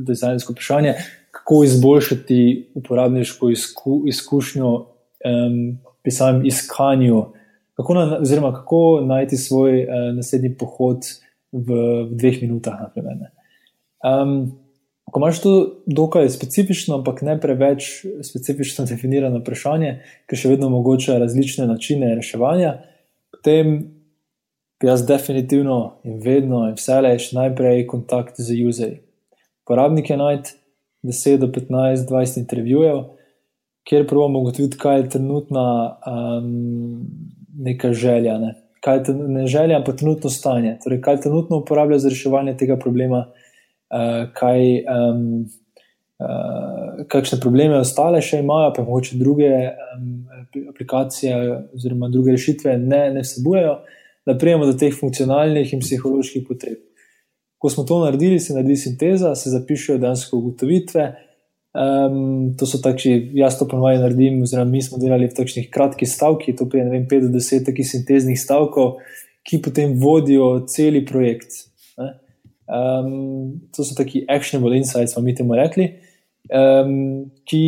dizajnersko vprašanje, kako izboljšati uporabniško izku, izkušnjo um, pri samem iskanju, kako, na, oziroma kako najti svoj uh, naslednji pohod v, v dveh minutah. Um, ko imaš to dokaj specifično, ampak ne preveč specifično definirano vprašanje, ki še vedno omogoča različne načine reševanja, potem bi jaz definitivno in vedno in vse lež najprej kontakt z userji. Porabnik je najti 10 do 15, 20 intervjujev, kjer pravimo ugotoviti, kaj je trenutna um, neka želja. Ne? Kaj je ne želja, pa trenutno stanje. Torej, kaj trenutno uporablja za reševanje tega problema, uh, kaj, um, uh, kakšne probleme ostale še imajo, pa mogoče druge um, aplikacije oziroma druge rešitve ne, ne vsebujejo, da prijemo do teh funkcionalnih in psiholoških potreb. Ko smo to naredili, se naredi sinteza, se zapišejo dejansko ugotovitve. Um, to so takšni, jaz to ponovadi naredim, oziroma mi smo delali v takšnih kratkih stavkih, to je 5 do 10 takih sinteznih stavkov, ki potem vodijo celi projekt. Um, to so taki actionable insights, smo mi temu rekli, um, ki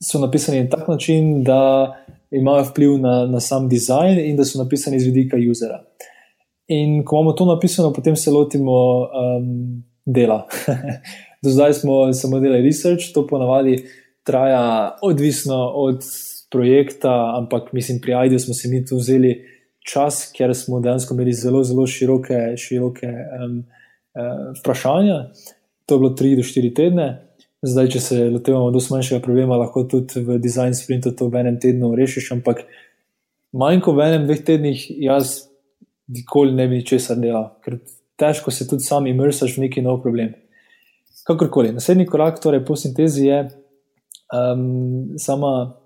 so napisani na tak način, da imajo vpliv na, na sam dizajn in da so napisani z vidika usera. In ko imamo to napisano, potem se lotimo um, dela. Do zdaj smo samo delali research, to ponavadi traja odvisno od projekta, ampak mislim, pri IDEO smo si mi tu vzeli čas, ker smo dejansko imeli zelo, zelo široke, široke um, uh, vprašanja. To je bilo 3 do 4 tedne. Zdaj, če se lotevamo do manjšega problema, lahko tudi v design sprintu to v enem tednu rešiš, ampak manj kot v enem, dveh tednih jaz nikoli ne bi česar delal, ker težko se tudi sam imersaš v neki nov problem. Kakorkoli, naslednji korak, torej po sintezi, je um, sama.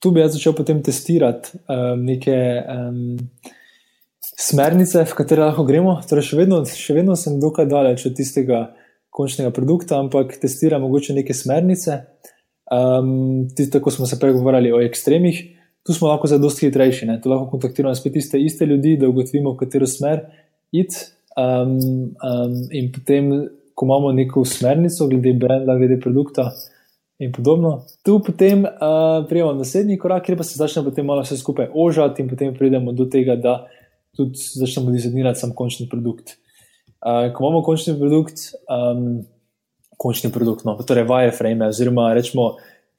Tu bi jaz začel potem testirati um, neke um, smernice, v katere lahko gremo. Torej, še vedno, še vedno sem dokaj daleč od tistega končnega produkta, ampak testiram mogoče neke smernice. Um, tako smo se pregovarjali o ekstremih tu smo lahko zelo hitrejši. Ne? Tu lahko kontaktiramo spet iste, iste ljudi, da ugotovimo, v katero smer iti. Um, um, in potem, ko imamo neko smernico, glede brenda, glede produkta in podobno, tu potem uh, prijemo naslednji korak, kjer pa se začne potem malo vse skupaj ožati in potem pridemo do tega, da tudi začnemo dizajnirati sam končni produkt. Uh, ko imamo končni produkt, um, končni produkt, no, torej wireframe, oziroma rečemo,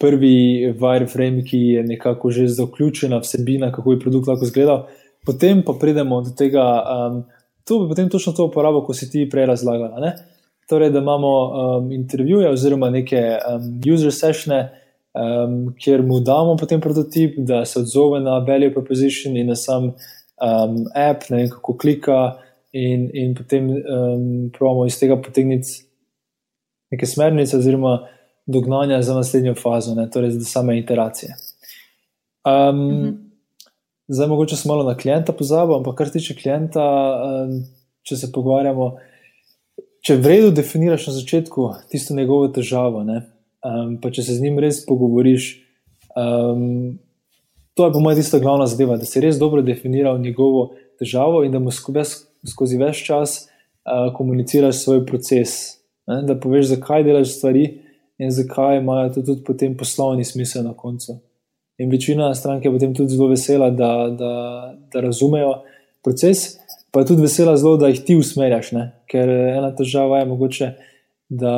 prvi wireframe, ki je nekako že zaključena vsebina, kako je produkt lahko izgledal. Potem pa pridemo do tega, um, to bi potem točno to uporabil, ko si ti prej razlagal. Torej, da imamo um, intervjuje oziroma neke um, user sessione, um, kjer mu damo potem prototip, da se odzove na value proposition in na sam um, app, ne vem kako klika, in, in potem um, pravimo iz tega potegniti neke smernice oziroma dognanja za naslednjo fazo, ne, torej za same iteracije. Um, mm -hmm. Zdaj, mogoče smo malo na klienta pozabili, ampak kar tiče klienta, um, če se pogovarjamo, če v redu definiraš na začetku tisto njegovo težavo, ne, um, pa če se z njim res pogovoriš. Um, To je po mojem tista glavna zadeva, da si res dobro definiral njegovo težavo in da mu skozi več čas uh, komuniciraš svoj proces. Ne? Da poveš, zakaj delaš stvari, in zakaj imajo to tudi potem poslovni smisel na koncu. In večina strank je potem tudi zelo vesela, da, da, da razumejo proces, pa je tudi vesela zelo, da jih ti usmerjaš. Ne? Ker ena težava je mogoče, da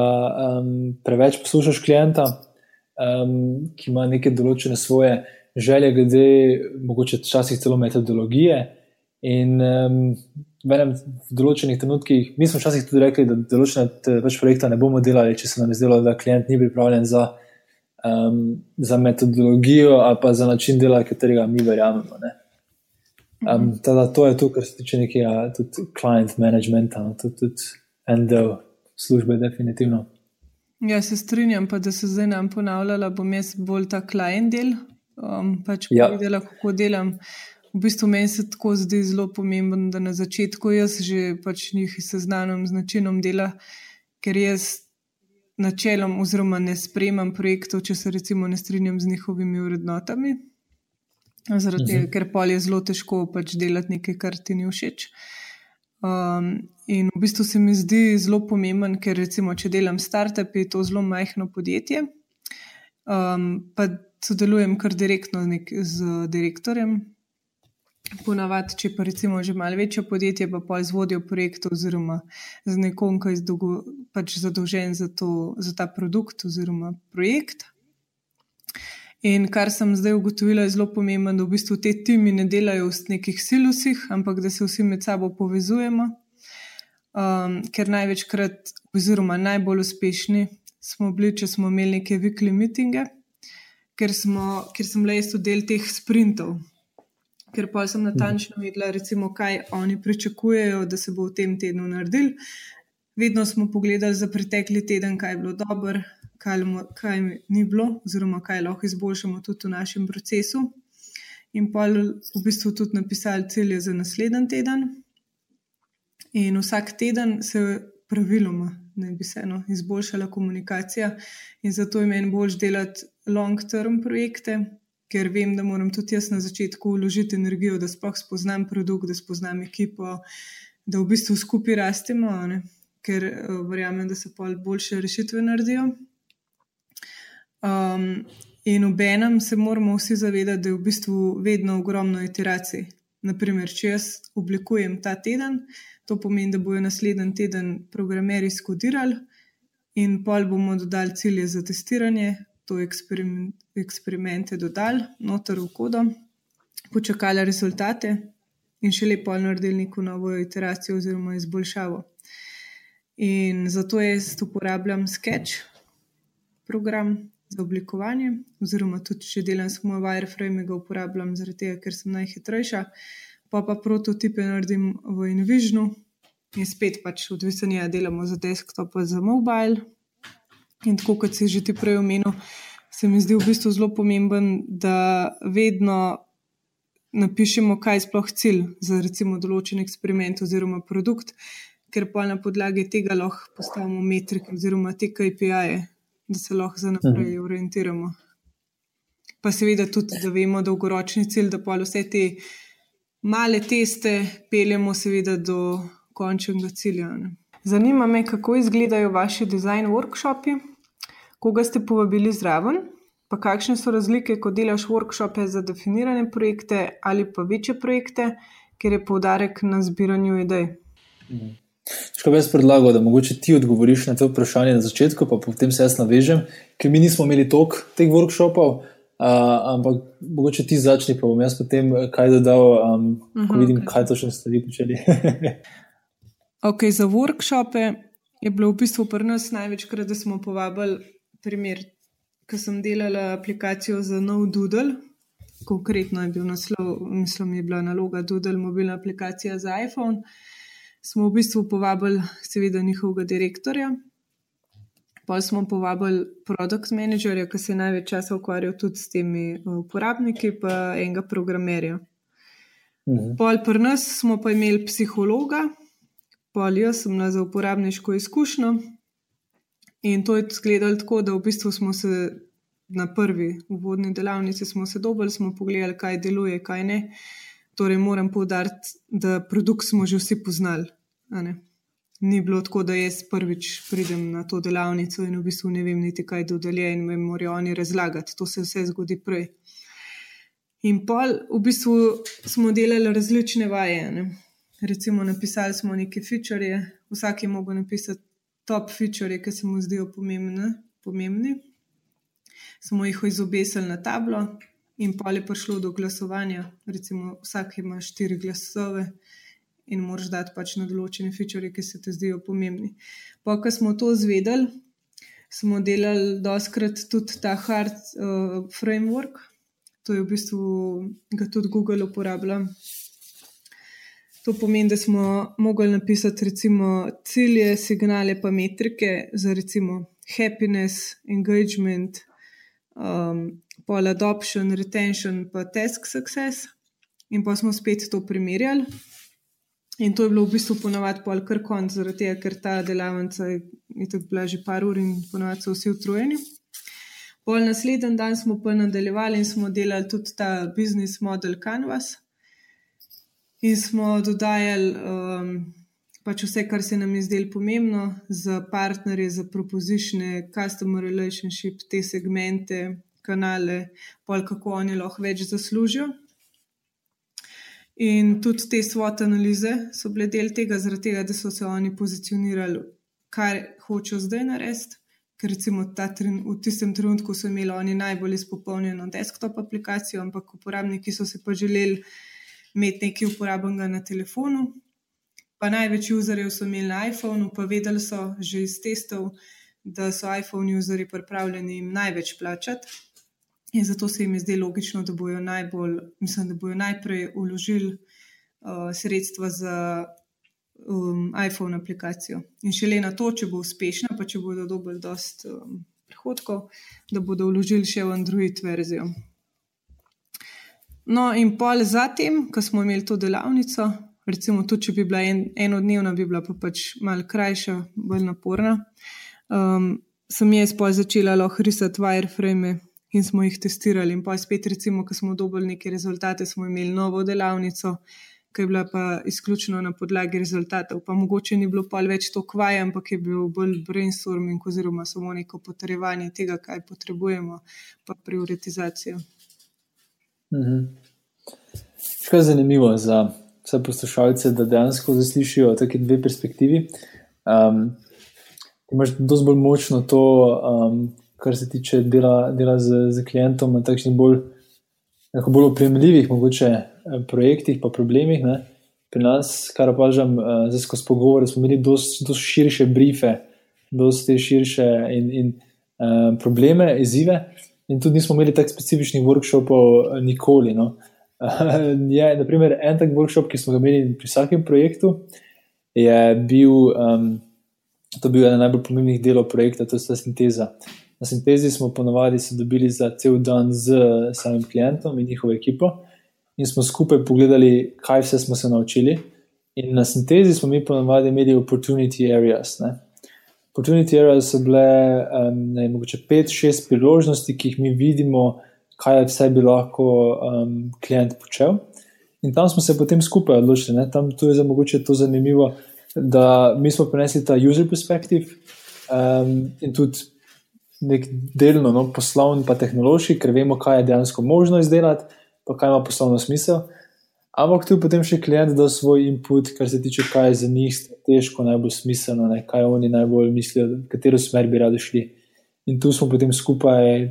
um, preveč poslušaš klienta, um, ki ima neke določene svoje želje, glede mogoče včasih celo metodologije. In um, v enem v določenih trenutkih, mi smo včasih tudi rekli, da določene več projekta ne bomo delali, če se nam je zdelo, da klient ni pripravljen za, um, za metodologijo ali pa za način dela, katerega mi verjamemo. Um, tada, to je to, kar se tiče nekega tudi client managementa, no, tudi, tudi en del službe, definitivno. Ja, se strinjam, pa da se zdaj nam ponavljala, bom jaz bolj ta client del, um, pač ja. povedala, kako delam. V bistvu meni se tako zdi zelo pomembno, da na začetku jaz že pač njih seznanim z načinom dela, ker jaz načelom oziroma ne spremem projektov, če se recimo ne strinjam z njihovimi vrednotami. Zaradi tega, mhm. ker pa je zelo težko pač delati nekaj, kar ti ni všeč. Um, in v bistvu se mi zdi zelo pomemben, ker recimo, če delam startup, je to zelo majhno podjetje. Um, pa sodelujem kar direktno z direktorjem Ponavadi, če pa recimo že malo večje podjetje, pa pol z vodjo projekta oziroma z nekom, ki je pač zadolžen za, to, za ta produkt oziroma projekt. In kar sem zdaj ugotovila, je zelo pomembno, da v bistvu te timi ne delajo v nekih silusih, ampak da se vsi med sabo povezujemo. Um, ker največkrat, oziroma najbolj uspešni smo bili, če smo imeli neke weekly meetinge, ker, smo, ker sem le jaz del teh sprintov. Ker pa sem natančno vedela, recimo, kaj oni pričakujejo, da se bo v tem tednu naredil. Vedno smo pogledali za pretekli teden, kaj je bilo dobro, kaj, kaj ni bilo, oziroma kaj lahko izboljšamo tudi v našem procesu. In pa v bistvu tudi napisali cilje za naslednji teden. In vsak teden se praviloma ne bi se eno izboljšala komunikacija, in zato je meni bolj delati long-term projekte, ker vem, da moram tudi jaz na začetku vložiti energijo, da sploh spoznam produkt, da spoznam ekipo, da v bistvu skupaj rastemo, ker uh, verjamem, da se pa boljše rešitve naredijo. Um, in ob enem se moramo vsi zavedati, da je v bistvu vedno ogromno iteracij. Naprimer, če jaz oblikujem ta teden, to pomeni, da bojo naslednji teden programeri skodirali in pol bomo dodali cilje za testiranje, to eksperiment, eksperimente dodali noter v kodo, počakali rezultate in še lepo naredili neko novo iteracijo oziroma izboljšavo. In zato jaz uporabljam Sketch program za oblikovanje, oziroma tudi če delam s mojim wireframe, ga uporabljam zaradi tega, ker sem najhitrejša. Pa pa prototipe naredim v InVisionu in spet pač odvisno, da delamo za desktop ali za mobile. In tako kot si že ti prej omenil, se mi zdi v bistvu zelo pomemben, da vedno napišemo, kaj je sploh cilj za recimo določen eksperiment oziroma produkt, ker pa na podlagi tega lahko postavimo metrike oziroma te KPI-je, da se lahko za naprej mhm. orientiramo. Pa seveda tudi, da vemo dolgoročni cilj, da pa vse te male teste peljemo seveda do končnega cilja. Ne. Zanima me, kako izgledajo vaši design workshopi, koga ste povabili zraven, pa kakšne so razlike, ko delaš workshope za definirane projekte ali pa večje projekte, ker je poudarek na zbiranju idej. Mhm. Če bi jaz predlagal, da mogoče ti odgovoriš na to vprašanje na začetku, pa potem se jaz navežem, ker mi nismo imeli toliko teh workshopov, uh, ampak mogoče ti začni, pa bom jaz potem eh, kaj dodal, um, uh -huh, ko vidim, okay. kaj točno ste vi počeli. ok, za workshope je bilo v bistvu pri nas največkrat, da smo povabili primer, ko sem delala aplikacijo za nov Doodle. Konkretno je bil naslov, mislim, je bila naloga Doodle, mobilna aplikacija za iPhone smo v bistvu povabili, seveda, njihovega direktorja. Pa smo povabili produkt menedžerja, ki se je največ časa ukvarjal tudi s temi eh, uporabniki, pa enega programerja. Mhm. Pol pri nas smo pa imeli psihologa, pol jaz sem na za uporabniško izkušnjo. In to je izgledalo tako, da v bistvu smo se na prvi uvodni delavnici dobili, smo pogledali, kaj deluje, kaj ne. Torej, moram povdariti, da produkt smo že vsi poznali. Ni bilo tako, da jaz prvič pridem na to delavnico in v bistvu ne vem, niti kaj dodelje in me morajo oni razlagati. To se vse zgodi prej. In pol v bistvu smo delali različne vaje. Ne? Recimo, napisali smo neke feature, vsak je mogel napisati top feature, ki se mu zdijo pomembne, pomembni. Smo jih izobesili na tablo, in pa je prišlo do glasovanja. Recimo, vsak ima štiri glasove in moraš dati pač na določene feature, ki se ti zdijo pomembni. Pa, ko smo to zvedeli, smo delali doskrat tudi ta hard uh, framework, to je v bistvu ga tudi Google uporablja. To pomeni, da smo mogli napisati recimo cilje, signale, pa metrike za recimo happiness, engagement, um, pol adoption, retention, pa task success. In pa smo spet to primerjali. In to je bilo v bistvu ponovadi pol kar konc, zaradi tega, ker ta delavnica je, je tako bila že par ur in ponovadi so vsi utrujeni. Pol naslednji dan smo pa nadaljevali in smo delali tudi ta business model Canvas. In smo dodajali um, pač vse, kar se nam je zdelo pomembno za partnerje, za propositionne, customer relationship, te segmente, kanale, pol kako oni lahko več zaslužijo. In tudi te SWOT analize so bile del tega, zaradi tega, da so se oni pozicionirali, kar hočejo zdaj narediti. Ker recimo tren, v tistem trenutku so imeli oni najbolj izpopolnjeno desktop aplikacijo, ampak uporabniki so se pa želeli imeti nekaj uporabnega na telefonu. Pa največ userjev so imeli na iPhonu, pa vedeli so že iz testov, da so iPhone userji pripravljeni jim največ plačati. In zato se jim je zdelo logično, da bodo, najbolj, mislim, da bodo najprej uložili uh, sredstva za um, iPhone aplikacijo. In šele na to, če bo uspešna, pa če bodo dobili dost um, prihodkov, da bodo vložili še v Android verzijo. No, in pol zatem, ko smo imeli to delavnico, recimo tudi, če bi bila en, enodnevna, bi bila pa pač malo krajša, bolj naporna, um, sem jaz pa začela lahko risati wireframe in smo jih testirali. In pa spet, recimo, ko smo dobili neke rezultate, smo imeli novo delavnico, ki je bila pa izključno na podlagi rezultatov. Pa mogoče ni bilo pa več to kvaj, ampak je bil bolj brainstorming oziroma samo neko potrjevanje tega, kaj potrebujemo, pa prioritizacijo. Mhm. Kaj je zanimivo za vse poslušalce, da dejansko zaslišijo tako dve perspektivi. Um, imaš dosti bolj močno to, um, kar se tiče dela, dela z, z klientom na takšnih bolj, bolj opremljivih, mogoče eh, projektih, pa problemih. Ne. Pri nas, kar opažam, uh, zdaj skozi pogovore, smo imeli precej širše briefe, precej širše in, in uh, probleme, izzive. In tudi nismo imeli tako specifičnih workshopov, nikoli. No. je, naprimer, en tak workshop, ki smo ga imeli pri vsakem projektu, je bil, um, to bil eden najbolj pomembnih delov projekta, to je ta sinteza. Na sintezi smo ponovadi se dobili za cel dan z samim klientom in njihovo ekipo, in smo skupaj pogledali, kaj vse smo se naučili. In na sintezi smo mi ponovadi imeli opportunity areas. Ne. Opportunity areas so bile um, ne, mogoče pet, šest priložnosti, ki jih mi vidimo, kaj vse bi lahko um, klient počel. In tam smo se potem skupaj odločili. Ne. Tam je za mogoče to zanimivo, da mi smo prenesli ta user perspective um, in tudi nek delno no, poslovni, pa tehnološki, ker vemo, kaj je dejansko možno izdelati, pa kaj ima poslovno smisel. Ampak tu potem še klient da svoj input, kar se tiče, kaj je za njih strateško najbolj smiselno, ne, kaj oni najbolj mislijo, v katero smer bi radi šli. In tu smo potem skupaj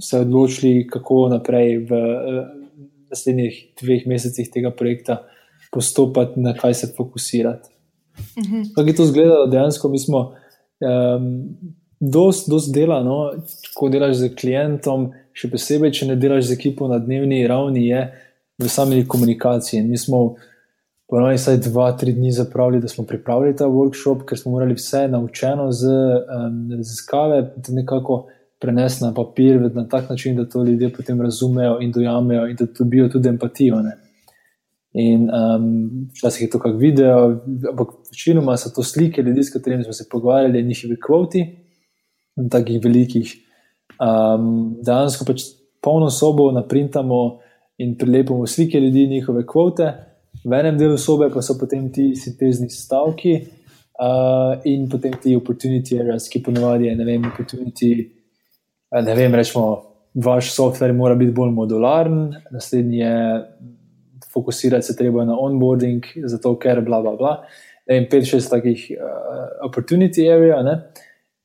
se odločili, kako naprej v uh, naslednjih dveh mesecih tega projekta postopati, na kaj se fokusirati. Mhm. Kako je to izgledalo dejansko? Mi smo um, dosti dost dela, no? ko delaš z klientom, še posebej, če ne delaš z ekipo na dnevni ravni, je v sami komunikaciji. Mi smo ponovno vsaj dva, tri dni zapravili, da smo pripravili ta workshop, ker smo morali vse naučeno z raziskave um, nekako prenesti na papir na tak način, da to ljudje potem razumejo in dojamejo in da dobijo tudi empatijo. Ne? In um, včasih je to kak video, ampak večinoma so to slike ljudi, s katerimi smo se pogovarjali, njihovi kvoti takih velikih. Um, dejansko pač polno sobo naprintamo in prilepimo slike ljudi, njihove kvote, v enem delu sobe pa so potem ti sintezni stavki uh, in potem ti opportunity areas, ki ponovadi je, ne vem, opportunity. Ne vem, rečemo, vaš software mora biti bolj modularen, naslednji je fokusirati se treba na onboarding, zato ker bla bla bla. Ne vem, pet, šest takih uh, opportunity area. Ne?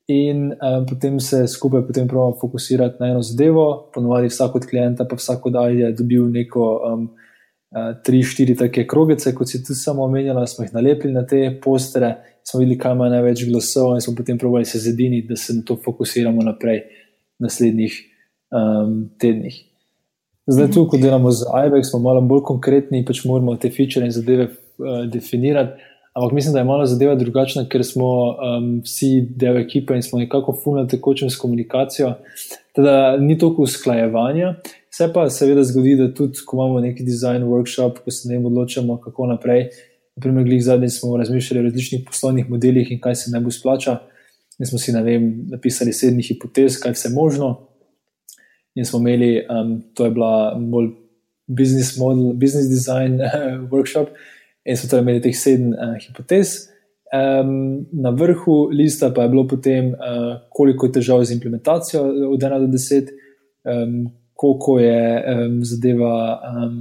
In um, potem se skupaj pravimo fokusirati na eno zadevo. Ponovadi vsak od klienta, pa vsak od AI je dobil neko um, uh, tri, štiri take krogece, kot si tudi samo omenjala, smo jih nalepili na te postere, smo videli, kaj ima največ glasov in smo potem pravili se zediniti, da se na to fokusiramo naprej v naslednjih um, tednih. Zdaj, tu, ko delamo z IBEX, smo malo bolj konkretni, pač moramo te feature in zadeve uh, definirati. Ampak mislim, da je malo zadeva drugačna, ker smo um, vsi del ekipe in smo nekako fulno tekočem s komunikacijo. Teda ni toliko usklajevanja. Se pa seveda zgodi, da tudi, ko imamo neki design workshop, ko se ne odločamo, kako naprej. Naprimer, glih zadnji smo razmišljali o različnih poslovnih modelih in kaj se najbolj splača. In smo si, ne vem, napisali sedem hipotez, kaj vse možno. In smo imeli, um, to je bila bolj business model, business design workshop in so torej imeli teh sedem uh, hipotez. Um, na vrhu lista pa je bilo potem, uh, koliko je težav z implementacijo od 1 do 10, um, koliko je um, zadeva um,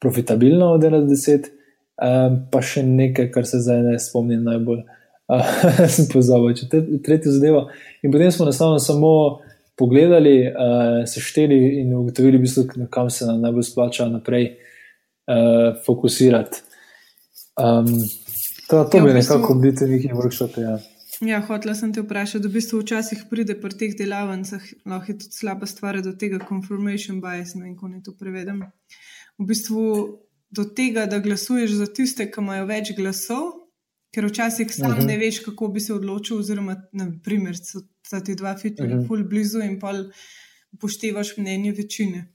profitabilno od 1 do 10, um, pa še nekaj, kar se zdaj ne spomnim najbolj. Uh, sem pozabil, če te tretjo zadevo. In potem smo enostavno samo pogledali, uh, sešteli in ugotovili, v bistvu, kam se nam najbolj splača naprej uh, fokusirati. Um, to to ja, bi nekako bili neki workshopi. Ja. Ja, hotela sem te vprašati, da v bistvu včasih pride pri teh delavnicah, lahko je tudi slaba stvar do tega confirmation bias, ne vem, kako naj to prevedem. V bistvu do tega, da glasuješ za tiste, ki imajo več glasov, ker včasih sam uh mhm. -huh. ne veš, kako bi se odločil, oziroma, na primer, so ti dva fiturja uh mhm. -huh. full blizu in pa upoštevaš mnenje večine.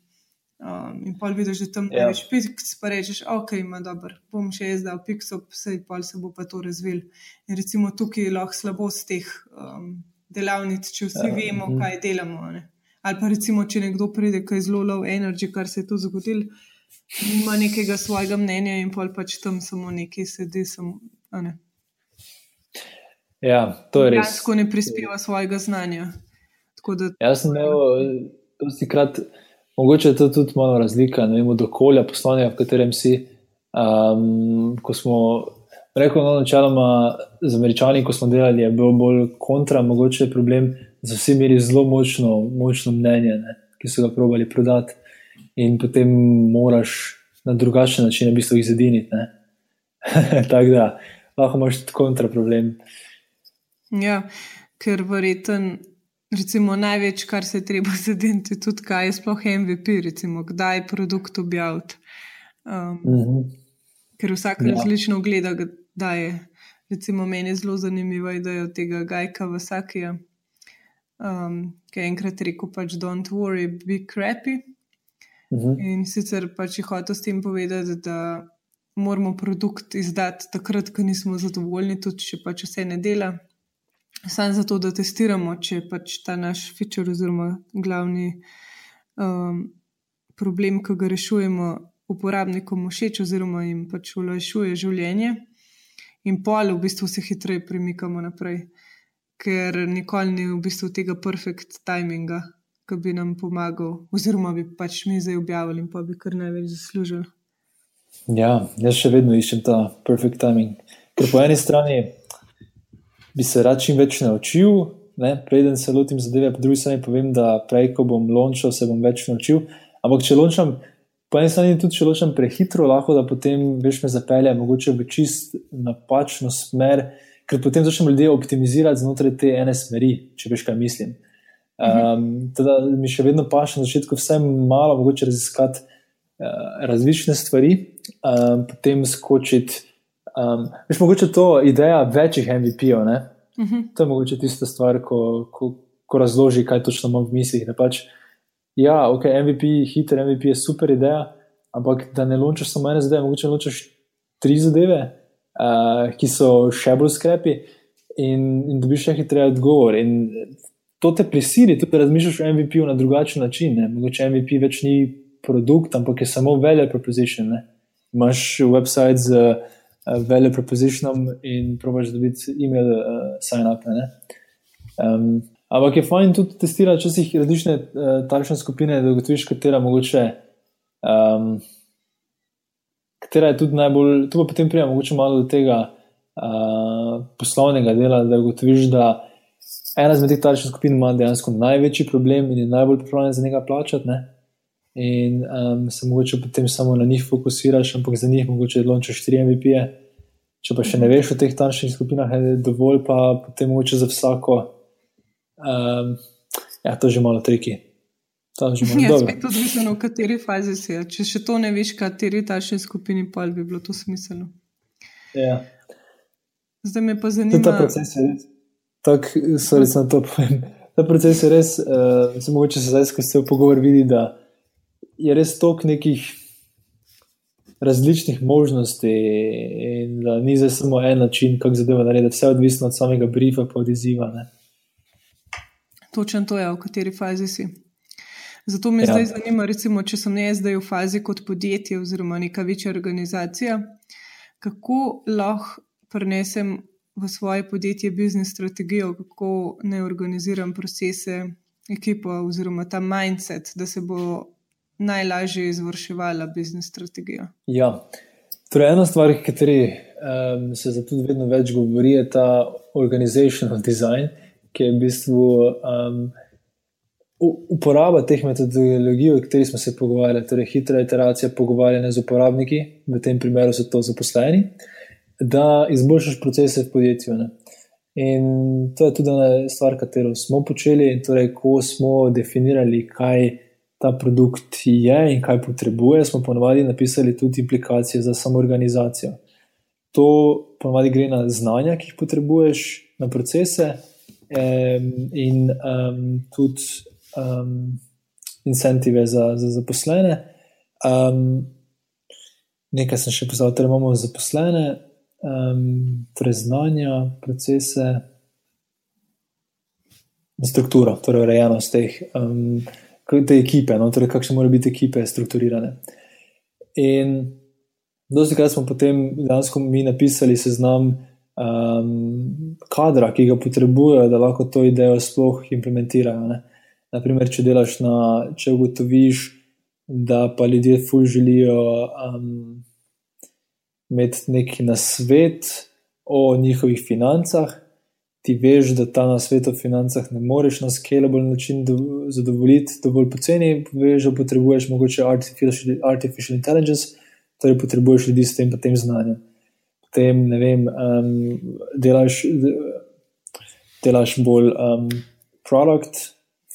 Um, in pol vidiš, da tam ja. več piks, pa rečeš, ok, ima dober, bom še jaz dal piks, vse pol se bo pa to razvil. In recimo tukaj je lahko slabost teh um, delavnic, če vsi ja. vemo, mhm. kaj delamo. Ne? Ali pa recimo, če nekdo pride, ki je zelo low energy, kar se je tu zgodilo, ima nekega svojega mnenja in pol pač tam samo nekaj sedi. Samo, ne? Ja, to je res. Dejansko ne prispeva svojega znanja. Da, Jaz sem imel, dosti krat. Mogoče je to tudi malo razlika, ne vem, od okolja poslovnega, v katerem si. Um, ko smo rekli, no, načeloma z američani, ko smo delali, je bil bolj kontra, mogoče je problem, da so vsi imeli zelo močno, močno mnenje, ne, ki so ga probali prodati, in potem moraš na drugačen način, v bistvu, jih zediniti. Tako da lahko imaš tudi kontra problem. Ja, ker verjeten. Recimo, največ, kar se je treba zadeti, je tudi, kaj je sploh MVP, recimo, kdaj je produkt objavljen. Um, mm -hmm. Ker vsak ja. različno gleda, da je. Recimo, meni je zelo zanimiva ideja tega Gajka Vasakija, um, ki je enkrat rekel: pač, Don't worry, be crappy. -hmm. In sicer pač je hotel s tem povedati, da moramo produkt izdati takrat, ko nismo zadovoljni, tudi če pač vse ne dela samo zato, da testiramo, če je pač ta naš feature oziroma glavni um, problem, ki ga rešujemo, uporabnikom všeč oziroma jim pač olajšuje življenje, in pol v bistvu se hitreje premikamo naprej, ker nikoli ni v bistvu tega perfect timinga, ki bi nam pomagal, oziroma bi pač mi zdaj objavili in pa bi kar največ zaslužili. Ja, jaz še vedno iščem ta perfect timing. Ker po eni strani bi se rad čim več naučil, ne, preden se lotim zadeve, po drugi strani povem, da prej, ko bom lončal, se bom več naučil. Ampak če lončam, po eni strani tudi če lončam prehitro, lahko da potem veš me zapelje, mogoče v čist napačno smer, ker potem začnem ljudje optimizirati znotraj te ene smeri, če veš, kaj mislim. Um, teda mi še vedno paše na začetku vse malo, mogoče raziskati uh, različne stvari, um, potem skočiti. Um, veš, mogoče to ideja večjih MVP-ov. Uh -huh. To je mogoče tista stvar, ko, ko, ko razloži, kaj točno imam v mislih. Pač, ja, ok, MVP, hiter MVP je super ideja, ampak da ne lončaš samo ene zadeve, mogoče lončaš tri zadeve, uh, ki so še bolj skrepi in, in dobiš še hitreje odgovor. In to te prisili, tudi da razmišljaš o MVP-u na drugačen način. Ne? Mogoče MVP več ni produkt, ampak je samo value proposition. Ne? Imaš website z. Uh, value propositionom in probiš dobiti e-mail uh, sign-up. Um, ampak je fajn tudi testirati časih različne uh, tarifne skupine, da ugotoviš, katera mogoče. Um, Katera je tudi najbolj, tu pa potem pridemo malo do tega uh, poslovnega dela, da ugotoviš, da ena izmed teh tarifnih skupin ima dejansko največji problem in je najbolj pripravljen za njega plačati. Ne? In um, se mogoče potem samo na njih fokusiraš, ampak za njih mogoče odločiš tri MVP-je. Če pa še ne veš o teh tanjših skupinah, je dovolj, pa potem mogoče za vsako. Um, ja, to je že malo triki. To je. Ja, spet odvisno, v kateri fazi si. Če še to ne veš, kateri tanjši skupini, pa bi bilo to smiselno. Ja. Zdaj me pa zanima. Ta proces je res. Tako, sorry, sem to povem. Ta proces je res, uh, se mogoče se zdaj, ko se v pogovor vidi, da je res toliko nekih različnih možnosti, in da ni za samo en način, kako zadeva narediti, vse odvisno od samega briefa, pa od izziva. Ne. Točno to je, v kateri fazi si. Zato me ja. zdaj zanima, recimo, če sem jaz zdaj v fazi kot podjetje oziroma neka večja organizacija, kako lahko prenesem v svoje podjetje biznis strategijo, kako ne organiziram procese, ekipo oziroma ta mindset, da se bo najlažje izvrševala biznis strategijo? Ja, torej ena stvar, o kateri um, se zato vedno več govori, je ta organizational design, ki je v bistvu. Um, Uporaba teh metodologij, o katerih smo se pogovarjali, torej hitra iteracija, pogovarjanje z uporabniki, v tem primeru so to zaposleni, da izboljšaš procese v podjetju. Ne. In to je tudi ena stvar, katero smo počeli. Torej, ko smo definirali, kaj ta produkt je in kaj potrebuje, smo ponovadi napisali tudi implikacije za samo organizacijo. To ponovadi gre na znanja, ki jih potrebuješ, na procese um, in um, tudi um, incentive za, za zaposlene. Um, nekaj sem še pozval, torej imamo zaposlene um, torej znanja, procese in strukturo, torej urejenost teh, um, te ekipe, no, torej kakšne morajo biti ekipe strukturirane. In dosti krat smo potem dejansko mi napisali seznam um, kadra, ki ga potrebujejo, da lahko to idejo sploh implementirajo. Ne. Naprimer, če delaš na, če ugotoviš, da pa ljudje fulj želijo um, imeti neki nasvet o njihovih financah, ti veš, da ta nasvet o financah ne moreš na scalable način do, zadovoljiti dovolj poceni, veš, da potrebuješ mogoče artificial, artificial intelligence, torej potrebuješ ljudi s tem, tem znanjem. Potem, ne vem, um, delaš, delaš bolj um, produkt,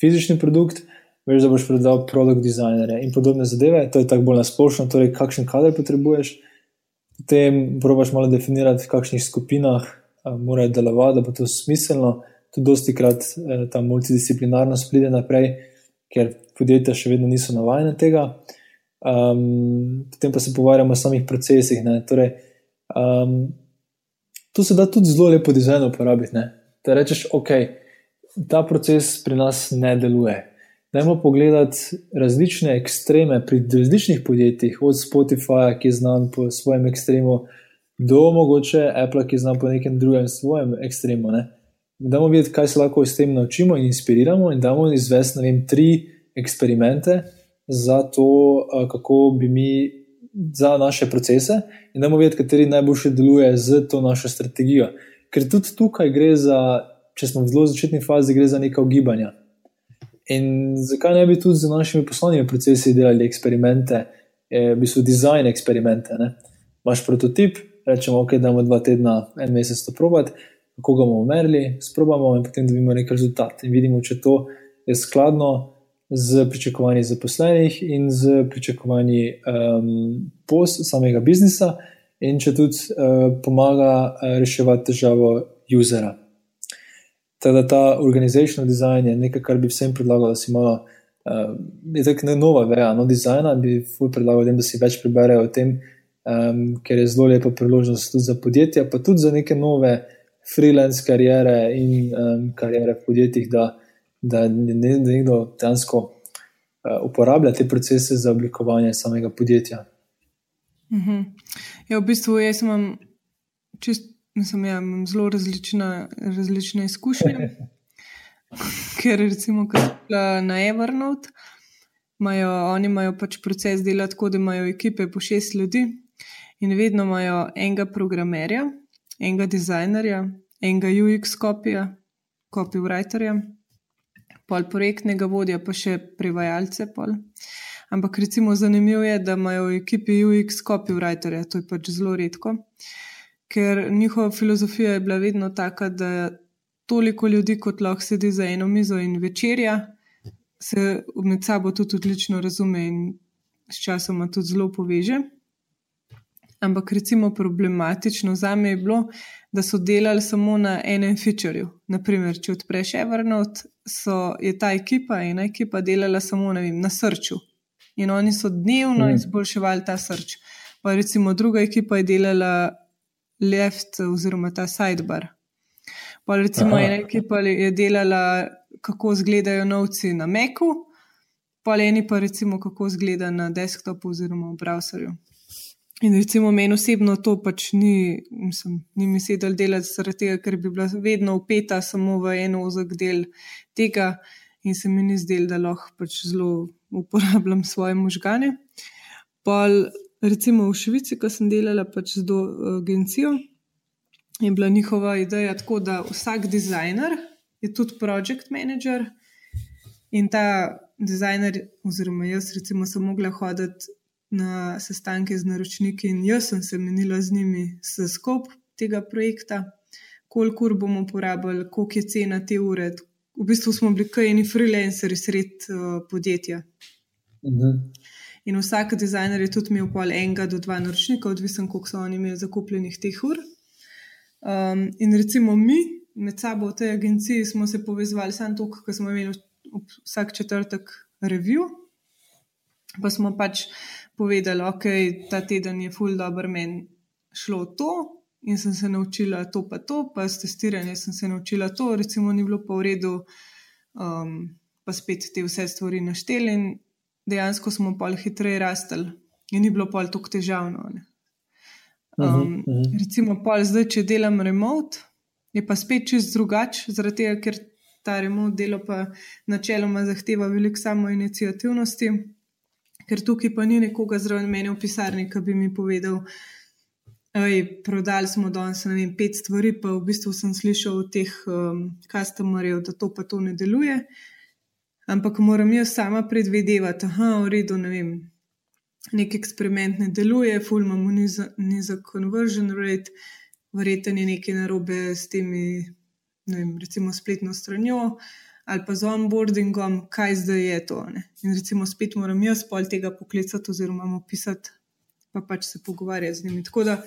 fizični produkt. Veš, da boš predal produkt dizajnerje in podobne zadeve, to je tako bolj nasplošno, torej kakšen kader potrebuješ potem probaš malo definirati, v kakšnih skupinah morajo delovati, da bo to smiselno. Tudi dosti krat uh, ta multidisciplinarnost pride naprej, ker podjetja še vedno niso navajena tega. Um, potem pa se pogovarjamo o samih procesih. Torej, um, to se da tudi zelo lepo dizajno uporabiti. Da rečeš, ok, ta proces pri nas ne deluje. Dajmo pogledati različne ekstreme pri različnih podjetjih, od Spotifyja, ki je znan po svojem ekstremu, do mogoče Apple, ki je znan po nekem drugem svojem ekstremu. Ne? Dajmo videti, kaj se lahko s tem naučimo in inspiriramo, in dajmo izvesti vem, tri eksperimente za to, kako bi mi za naše procese, in dajmo videti, kateri najboljše deluje z to našo strategijo. Ker tudi tukaj gre za, če smo v zelo začetni fazi, gre za neka ugibanja. In zakaj ne bi tudi z našimi poslovnimi procesi delali eksperimente, v bistvu dizajn eksperimente. Ne? Máš prototip, rečemo, ok, da bomo dva tedna, en mesec to probati, kako ga bomo merili, sprobamo in potem dobimo nek rezultat. In vidimo, če to je skladno z pričakovanji zaposlenih in z pričakovanji um, post samega biznisa, in če tudi uh, pomaga uh, reševati težavo usera. Teda ta organizational design je nekaj, kar bi vsem predlagal, da si malo, uh, je tako nova veja, no dizajna, bi fulj predlagal, da si več preberejo o tem, um, ker je zelo lepa priložnost tudi za podjetja, pa tudi za neke nove freelance karijere in um, karijere v podjetjih, da, da nekdo dejansko uh, uporablja te procese za oblikovanje samega podjetja. -huh. Ja, v bistvu jaz imam čisto. Mislim, ja, imam zelo različna, različne izkušnje. Ker recimo, ko sem na Evernote, imajo, oni imajo pač proces dela tako, da imajo ekipe po šest ljudi in vedno imajo enega programerja, enega dizajnerja, enega UX kopija, copywriterja, pol projektnega vodja, pa še prevajalce. Pol. Ampak recimo zanimivo je, da imajo v ekipi UX copywriterja, to je pač zelo redko ker njihova filozofija je bila vedno taka, da toliko ljudi, kot lahko sedi za eno mizo in večerja, se med sabo tudi odlično razume in sčasoma tudi zelo poveže. Ampak recimo problematično za me je bilo, da so delali samo na enem featureu. Naprimer, če odpreš Evernote, so, je ta ekipa, ena ekipa delala samo vem, na srču. In oni so dnevno hmm. izboljševali ta srč. Pa recimo druga ekipa je delala left oziroma ta sidebar. Pa recimo Aha. ena ekipa je delala, kako izgledajo novci na Meku, pa eni pa recimo, kako izgleda na desktopu oziroma v browserju. In recimo meni osebno to pač ni, mislim, ni mi sedel delati zaradi tega, ker bi bila vedno upeta samo v eno ozek del tega in se mi ni zdel, da lahko pač zelo uporabljam svoje možgane. Pol, recimo v Švici, ko sem delala pač z do, agencijo, je bila njihova ideja tako, da vsak dizajner je tudi project manager in ta dizajner, oziroma jaz, recimo, sem mogla hoditi na sestanke z naročniki in jaz sem se menila z njimi za skop tega projekta, koliko ur bomo porabili, koliko je cena te ure. V bistvu smo bili kaj eni freelanceri sred uh, podjetja. Uh mhm. -huh. In vsak dizajner je tudi imel pol enega do dva naročnika, odvisen, koliko so oni imeli zakupljenih teh ur. Um, in recimo mi med sabo v tej agenciji smo se povezovali samo to, ker smo imeli vsak četrtek review, pa smo pač povedali, ok, ta teden je full dobro meni šlo to in sem se naučila to pa to, pa s testiranjem sem se naučila to, recimo ni bilo pa v redu, um, pa spet te vse stvari našteli in dejansko smo pol hitreje rastli in ni bilo pol tako težavno. Ne. Um, uh -huh, uh -huh. Recimo, pol zdaj, če delam remote, je pa spet čist drugače, zaradi tega, ker ta remote delo pa načeloma zahteva veliko samo inicijativnosti ker tukaj pa ni nekoga zraven mene v pisarni, ki bi mi povedal, da prodali smo danes vem, pet stvari, pa v bistvu sem slišal od teh um, customerjev, da to pa to ne deluje. Ampak moram jaz sama predvidevati, da v redu, ne vem. Nek eksperiment ne deluje, ful imamo nizek conversion rate, verjetno je nekaj narobe s temi, ne vem, recimo spletno stranjo. Ali pa z onboardingom, kaj zdaj je to. Ne? In recimo, spet moram jaz pol tega poklicati, oziroma mu pisati, pa pač se pogovarjati z njimi. Tako da,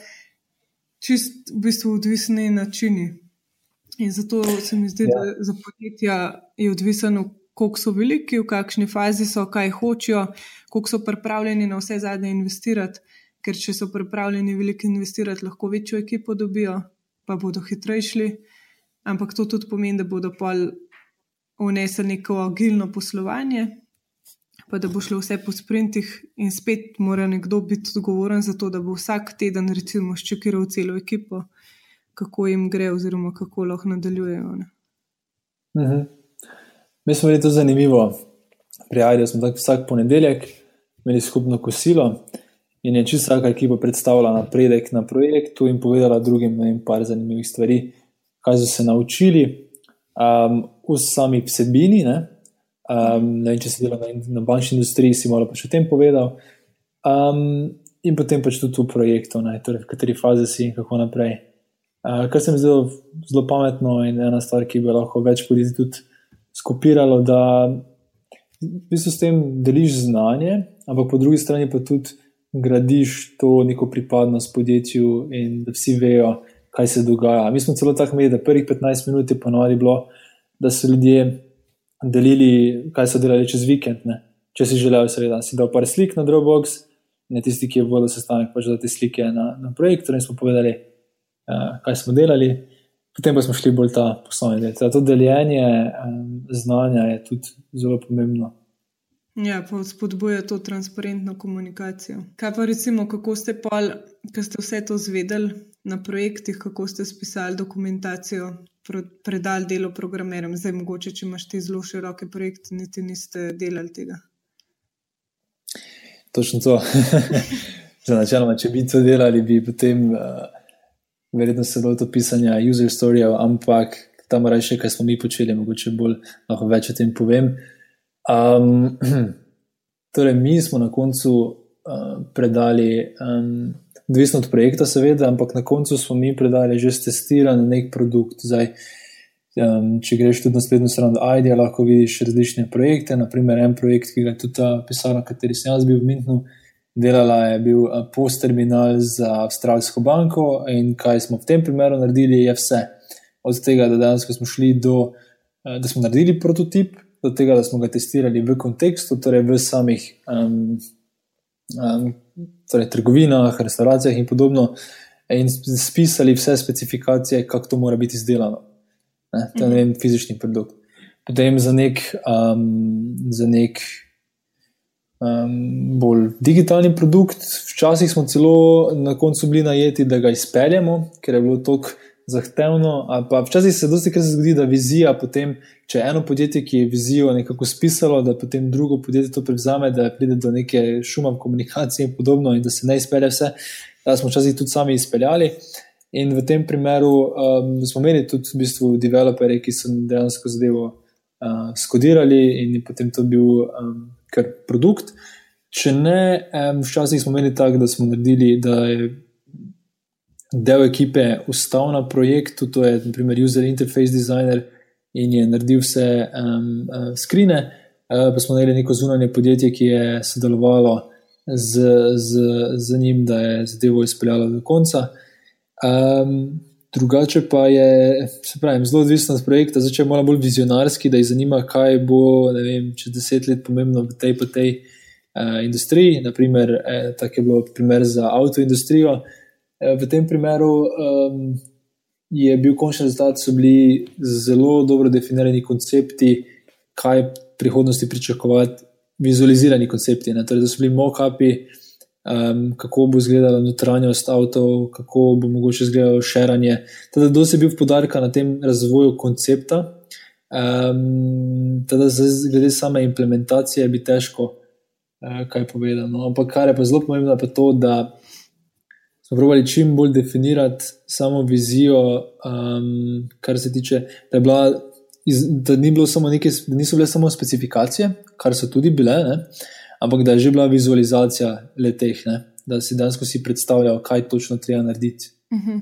čist v bistvu odvisni načini. In zato se mi zdi, ja. da za podjetja je odvisno, koliko so veliki, v kakšni fazi so, kaj hočejo, koliko so pripravljeni na vse zadnje investirati. Ker če so pripravljeni veliko investirati, lahko večjo ekipo dobijo, pa bodo hitrejši. Ampak to tudi pomeni, da bodo pol vnesel neko agilno poslovanje, pa da bo šlo vse po sprintih, in spet mora nekdo biti odgovoren za to, da bo vsak teden, recimo, ščekiral celo ekipo, kako jim gre, oziroma kako lahko nadaljujejo. Mhm. Mi smo bili to zanimivo. Prijavili smo tako vsak ponedeljek, imeli skupno kosilo. In je čisto vsaka ekipa predstavila napredek na projektu in povedala drugim nekaj zanimivih stvari, kaj so se naučili, um, v sami vsebini. Ne? Um, ne vem, če si delal na, na bančni industriji, si malo pač o tem povedal. Um, in potem pač tudi v projektu, ne? torej v kateri fazi si in kako naprej. Uh, kar se mi zdi zelo pametno in ena stvar, ki bi lahko več podjetij tudi skopiralo, da v bistvu s tem deliš znanje, ampak po drugi strani pa tudi gradiš to neko pripadnost podjetju in da vsi vejo, kaj se dogaja. Mi smo celo tako imeli, da prvih 15 minut je ponovadi bilo, da so ljudje delili, kaj so delali čez vikend. Ne? Če si želel, seveda, si dal par slik na Dropbox, ne tisti, ki je vodil sestanek, pač da te slike na, na projekt, in smo povedali, uh, kaj smo delali. Potem pa smo šli bolj ta poslovni del. To deljenje um, znanja je tudi zelo pomembno. Ja, pa spodbuja to transparentno komunikacijo. Kaj pa recimo, kako ste pa, ko ste vse to zvedeli na projektih, kako ste spisali dokumentacijo, predali delo programerjem, zdaj mogoče, če imaš ti zelo široke projekte, niti niste delali tega. Točno to. Za načeloma, če bi to delali, bi potem uh, verjetno se bilo to pisanje user storyjev, ampak tam reče, kaj smo mi počeli, mogoče bolj lahko več o tem povem. Um, torej, mi smo na koncu uh, predali, um, odvisno od projekta, seveda, ampak na koncu smo mi predali že testiran nek produkt. Zdaj, um, če greš tudi na spletno stran ID, lahko vidiš različne projekte. Naprimer, en projekt, ki ga je tudi ta pisarna, kateri sem jaz bil v Mintnu. Delala je bil post-terminal za Avstralsko banko, in kaj smo v tem primeru naredili, je vse. Od tega, da dejansko smo šli do, da smo naredili prototip, do tega, da smo ga testirali v kontekstu, torej v samih um, um, torej trgovinah, restauracijah in podobno, in spisali vse specifikacije, kako to mora biti izdelano. Ne? To je mm -hmm. fizični produkt. Potem za nek, um, za nek um, bolj digitalni produkt, včasih smo celo na koncu bili najeti, da ga izpeljemo, ker je bilo toliko zahtevno. Pa včasih se dosti krat zgodi, da vizija potem, če eno podjetje, ki je vizijo nekako spisalo, da potem drugo podjetje to prevzame, da pride do neke šuma v komunikaciji in podobno, in da se ne izpelje vse. Da smo včasih tudi sami izpeljali. In v tem primeru um, smo imeli tudi v bistvu developerje, ki so dejansko zadevo uh, skodirali in je potem to bil um, kar produkt. Če ne, um, včasih smo imeli tako, da smo naredili, da je del ekipe ustal na projektu, to je naprimer user interface designer in je naredil vse um, uh, skrine, uh, pa smo imeli neko zunanje podjetje, ki je sodelovalo z, z, z njim, da je zadevo izpeljalo do konca. Um, drugače pa je, se pravi, zelo odvisno od projekta, začne malo bolj vizionarski, da jih zanima, kaj bo vem, čez deset let pomembno v tej pa tej uh, industriji. Naprimer, eh, tako je bilo primer za avtoindustrijo. Eh, v tem primeru um, je bil končni rezultat, so bili zelo dobro definirani koncepti, kaj v prihodnosti pričakovati, vizualizirani koncepti. Torej, da so bili mock-upi, um, kako bo izgledala notranjost avtov, kako bo mogoče izgledalo širanje. Teda, dosti je bil podarek na tem razvoju koncepta. Um, teda, glede same implementacije bi težko uh, kaj povedati. No. Ampak kar je pa zelo pomembno, pa to, da smo pravili čim bolj definirati samo vizijo, um, kar se tiče, da, bila, da, ni neke, da niso bile samo specifikacije, kar so tudi bile, ne, ampak da je že bila vizualizacija le teh, ne, da si danes si predstavljal, kaj točno treba narediti. Uh mhm. -huh.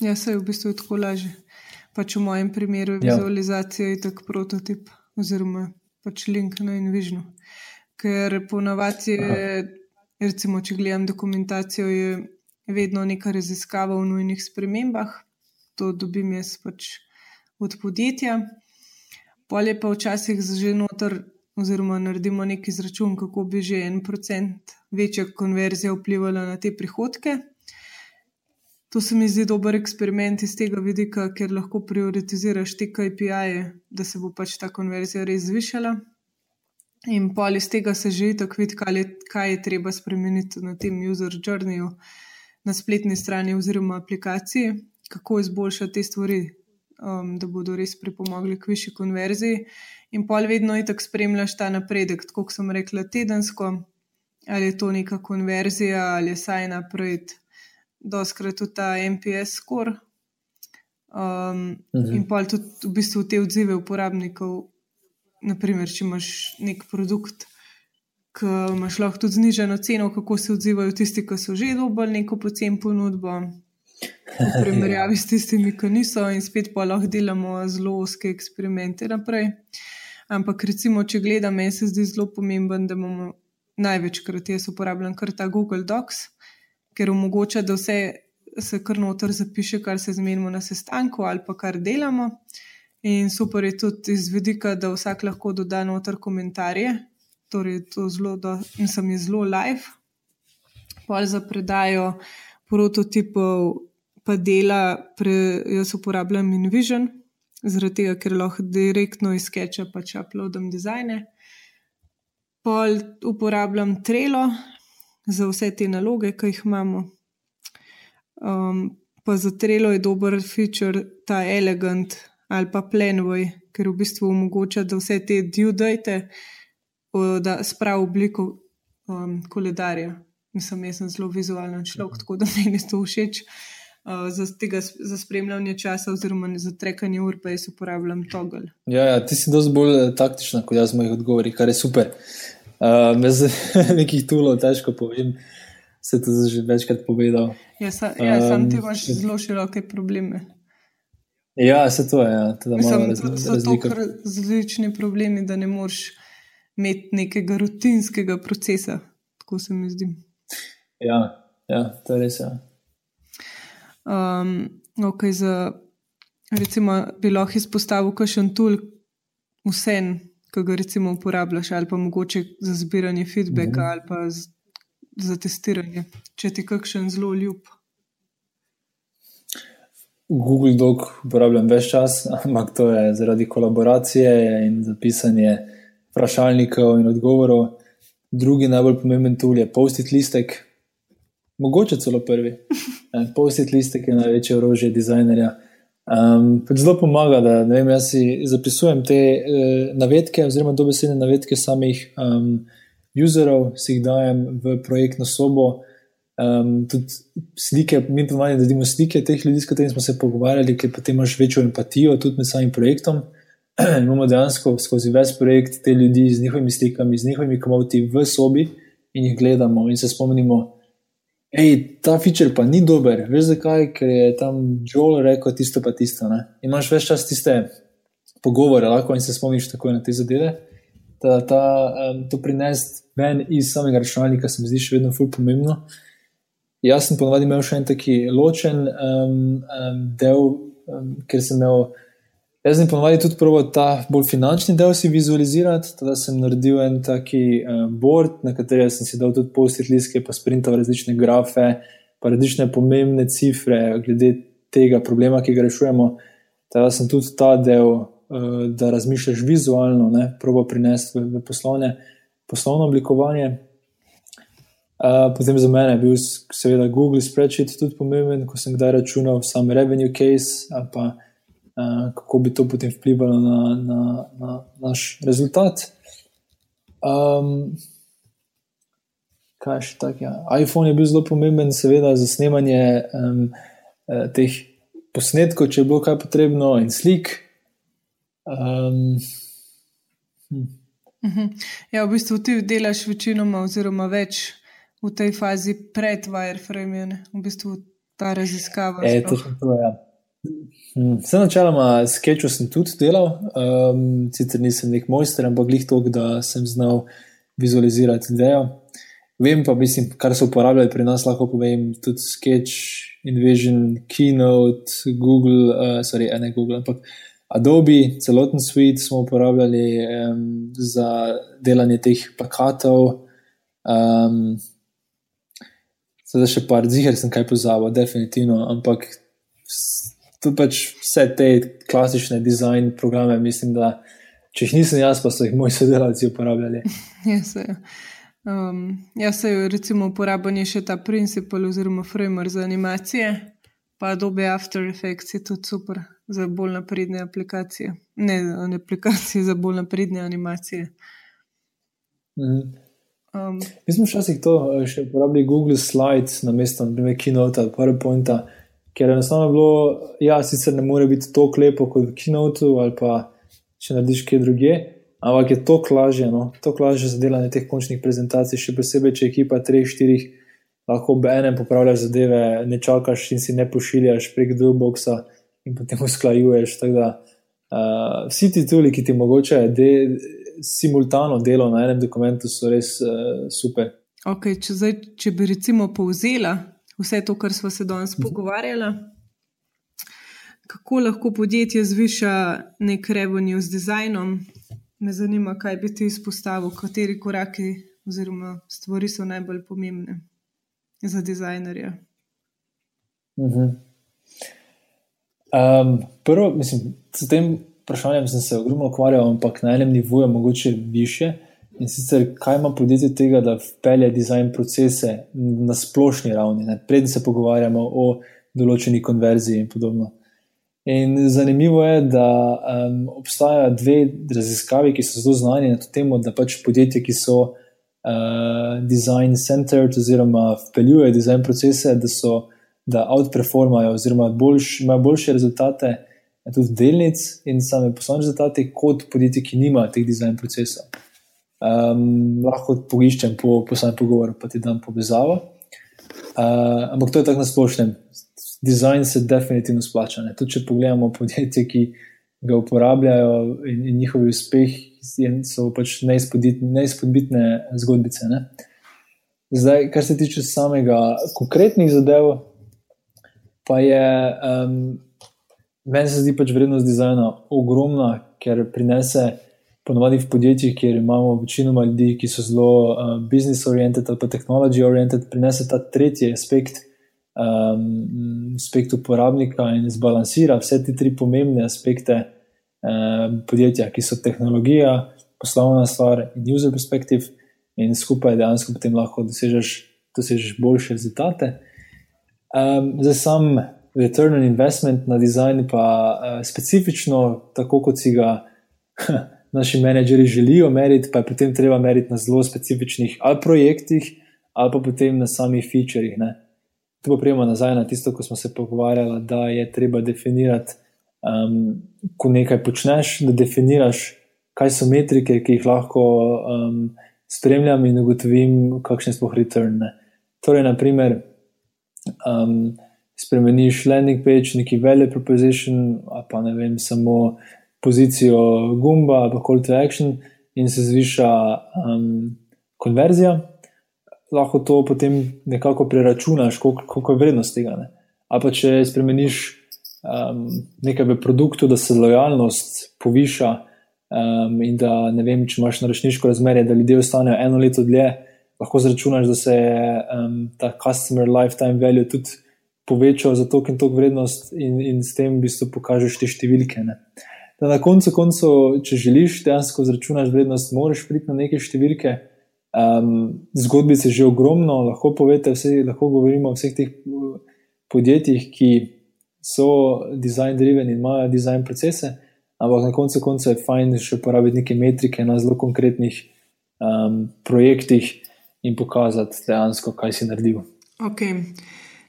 Ja, se je v bistvu tako lažje. Pač v mojem primeru je ja. vizualizacija ja. tak prototip oziroma pač link na InVision. Ker ponovadi je, recimo, če gledam dokumentacijo, je vedno neka raziskava o nujnih spremembah, to dobim jaz pač od podjetja. Polje pa včasih že noter, oziroma naredimo neki izračun, kako bi že en procent večja konverzija vplivala na te prihodke. To se mi zdi dober eksperiment iz tega vidika, ker lahko prioritiziraš te KPI-je, da se bo pač ta konverzija res zvišala. In pol iz tega se že tako vidi, kaj je treba spremeniti na tem user journeyju na spletni strani oziroma aplikaciji, kako izboljšati te stvari, um, da bodo res pripomogli k višji konverziji. In pol vedno je tako spremljaš ta napredek, kot sem rekla, tedensko, ali je to neka konverzija ali je saj napred, doskrat tudi ta MPS score. Um, mhm. In pa tudi v bistvu te odzive uporabnikov, naprimer, če imaš nek produkt ki imaš lahko tudi zniženo ceno, kako se odzivajo tisti, ki so že dobili neko pocen ponudbo, v primerjavi s tistimi, ki niso, in spet pa lahko delamo zelo oske eksperimente naprej. Ampak, recimo, če gledam, meni se zdi zelo pomemben, da imamo največkrat jaz uporabljam kar ta Google Docs, ker omogoča, da vse se kar noter zapiše, kar se zmenimo na sestanku ali pa kar delamo. In super je tudi iz vidika, da vsak lahko doda noter komentarje, torej to zelo, da sem jih zelo live. Pol za predajo prototipov, pa dela, pre, jaz uporabljam InVision, zaradi tega, ker lahko direktno iz sketcha pač uploadam dizajne. Pol uporabljam Trello za vse te naloge, ki jih imamo. Um, pa za Trello je dober feature ta elegant ali pa Planway, ker v bistvu omogoča, da vse te due date da spravi obliko um, koledarja. Mislim, jaz sem zelo vizualen človek, tako da mi je to všeč. Uh, za, tega, za spremljanje časa, oziroma za trekanje ur, pa jaz uporabljam togel. Ja, ja, ti si dosti bolj eh, taktična, kot jaz mojih odgovori, kar je super. Uh, Bez nekih tulov težko povem, se to že večkrat povedal. Ja, sa, ja um, sam ti imaš zelo široke probleme. Ja, se to je. Ja, Mislim, raz, so to različni problemi, da ne moreš imeti nekega rutinskega procesa, tako se mi zdi. Ja, ja to je res. Ja. Um, okay, za, recimo, bi lahko izpostavil kakšen tool, vse, ki ga recimo uporabljaš, ali pa mogoče za zbiranje feedbacka, mhm. ali pa z, za testiranje, če ti kakšen zelo ljub. Google Doc uporabljam več časa, ampak to je zaradi kolaboracije in zapisanje vprašalnikov in odgovorov. Drugi najbolj pomemben tool je post-it listek. mogoče celo prvi. Post-it listek je največje orožje dizajnerja. Um, zelo pomaga, da vem, si zapisujem te uh, navedke, oziroma dobesedne navedke samih um, userov, si jih dajem v projektno sobo. Um, tudi slike, mi pa imamo, da vidimo slike teh ljudi, s katerimi smo se pogovarjali, ker potem imaš večjo empatijo tudi med samim projektom. imamo dejansko skozi ves projekt te ljudi z njihovimi slikami, z njihovimi komoti v sobi in jih gledamo in se spomnimo, hej, ta feature pa ni dober, veš zakaj, ker je tam Joel rekel tisto pa tisto. Ne? Imaš več čas tiste pogovore, lahko in se spomniš tako na te zadeve. Ta, ta, um, to prinesti ven iz samega računalnika se mi zdi še vedno fulj pomembno. Jaz sem ponovadi imel še en taki ločen um, um, del, um, ker sem imel. Jaz sem ponovadi tudi proval ta bolj finančni del si vizualizirati. Teda sem naredil en taki uh, board, na katerem sem si dal tudi post-it listke, pa sprintal različne grafe, pa različne pomembne cifre glede tega problema, ki ga rešujemo. Teda sem tudi ta del, uh, da razmišljaš vizualno, proval prinesti v, v poslovne, poslovno oblikovanje. Uh, potem za mene je bil, seveda, Google Spreadsheet tudi pomemben, ko sem kdaj računal sam revenue case, pa uh, kako bi to potem vplivalo na, na, na naš rezultat. Um, kaj še tako? Ja. iPhone je bil zelo pomemben, seveda, za snemanje um, teh posnetkov, če je bilo kaj potrebno, in slik. Um, hm. Ja, v bistvu ti delaš večinoma, oziroma več v tej fazi pred wireframe, v bistvu ta raziskava. E, to to, ja. Hm, vse načeloma s Sketchom sem tudi delal, um, sicer nisem nek mojster, ampak glih to, da sem znal vizualizirati idejo. Vem pa, mislim, kar so uporabljali pri nas, lahko povem tudi Sketch, InVision, Keynote, Google, uh, sorry, ne Google, ampak Adobe, celoten suite smo uporabljali um, za delanje teh plakatov. Um, Zdaj še par zihar sem kaj pozabil, definitivno, ampak to pač vse te klasične dizajn programe, mislim, da če jih nisem jaz, pa so jih moji sodelavci uporabljali. Ja, se je. Um, jaz se je recimo uporabil še ta principal oziroma framework za animacije, pa dobe After Effects je tudi super za bolj napredne aplikacije. Ne, ne aplikacije za bolj napredne animacije. Mhm. Um, Mi smo včasih to eh, še uporabljali Google Slides na mesto Keynote ali PowerPointa, ker enostavno je bilo, ja, sicer ne more biti tako lepo kot v Keynote ali pa če narediš kaj druge, ampak je to lažje, no? to lažje za delanje teh končnih prezentacij, še posebej, če ekipa 3-4 lahko ob enem popravljaš zadeve, ne čakaš in si ne pošiljaš prek Dropboxa in potem usklajuješ. Da, uh, vsi ti tuli, ki ti mogoče de, simultano delo na enem dokumentu, so res uh, super. Okay, če, zdaj, če bi recimo povzela vse to, kar smo se danes mhm. pogovarjali, kako lahko podjetje zviša nek revenue z dizajnom, me zanima, kaj bi ti izpostavil, kateri koraki oziroma stvari so najbolj pomembne za dizajnerje. Mhm. Um, prvo, mislim, s tem vprašanjem sem se ogromno ukvarjal, ampak na enem nivoju, mogoče više. In sicer, kaj ima podjetje tega, da vpelje dizajn procese na splošni ravni, predtem se pogovarjamo o določeni konverziji in podobno. In zanimivo je, da um, obstajajo dve raziskavi, ki so zelo znani na to temo, da pač podjetja, ki so uh, design centered oziroma vpeljujejo dizajn procese, da so da outperformajo oziroma boljš, imajo boljše rezultate tudi delnic in same poslovne rezultate, kot podjetje, ki nima teh dizajn procesov. Um, lahko poiščem po poslovnem pogovoru, pa ti dam povezavo. Uh, ampak to je tako na splošnem. Dizajn se definitivno splača. Tudi če pogledamo podjetje, ki ga uporabljajo in, in njihovi uspehi so pač neizpodbitne zgodbice. Ne? Zdaj, kar se tiče samega konkretnih zadev, pa je um, Meni se zdi pač vrednost dizajna ogromna, ker prinese ponovadi v podjetjih, kjer imamo večino ljudi, ki so zelo uh, business oriented ali pa technology oriented, prinese ta tretji aspekt, um, aspekt uporabnika in zbalansira vse te tri pomembne aspekte um, podjetja, ki so tehnologija, poslovna stvar in user perspective, in skupaj dejansko potem lahko dosežeš dosežeš boljše rezultate. Um, za sam return on investment na dizajn, pa uh, specifično, tako kot si ga naši menedžeri želijo meriti, pa je potem treba meriti na zelo specifičnih ali projektih, ali pa potem na samih featurejih. Tu pa prijemo nazaj na tisto, ko smo se pogovarjali, da je treba definirati, um, ko nekaj počneš, da definiraš, kaj so metrike, ki jih lahko um, spremljam in ugotovim, kakšne so returne. Torej, naprimer, um, spremeniš landing page, neki value proposition, pa ne vem, samo pozicijo gumba ali call to action in se zviša um, konverzija. Lahko to potem nekako preračunaš, koliko je vrednost tega. Ne? Ali pa če spremeniš um, nekaj v produktu, da se lojalnost poviša, um, in da ne vem, če imaš naročniško razmerje, da ljudje ostanejo eno leto dlje, lahko zračunaš, da se je um, ta customer lifetime value tudi povečal za tok in tok vrednost, in, in s tem v bistvu pokažeš te številke. Ne. Da na koncu, koncu, če želiš dejansko zračunati vrednost, moraš priti na neke številke. Um, zgodbic je že ogromno, lahko povete, vse, lahko govorimo o vseh teh podjetjih, ki so design-driven in imajo design procese, ampak na koncu konca je fajn še uporabiti neke metrike na zelo konkretnih um, projektih in pokazati dejansko, kaj si naredil. Okay.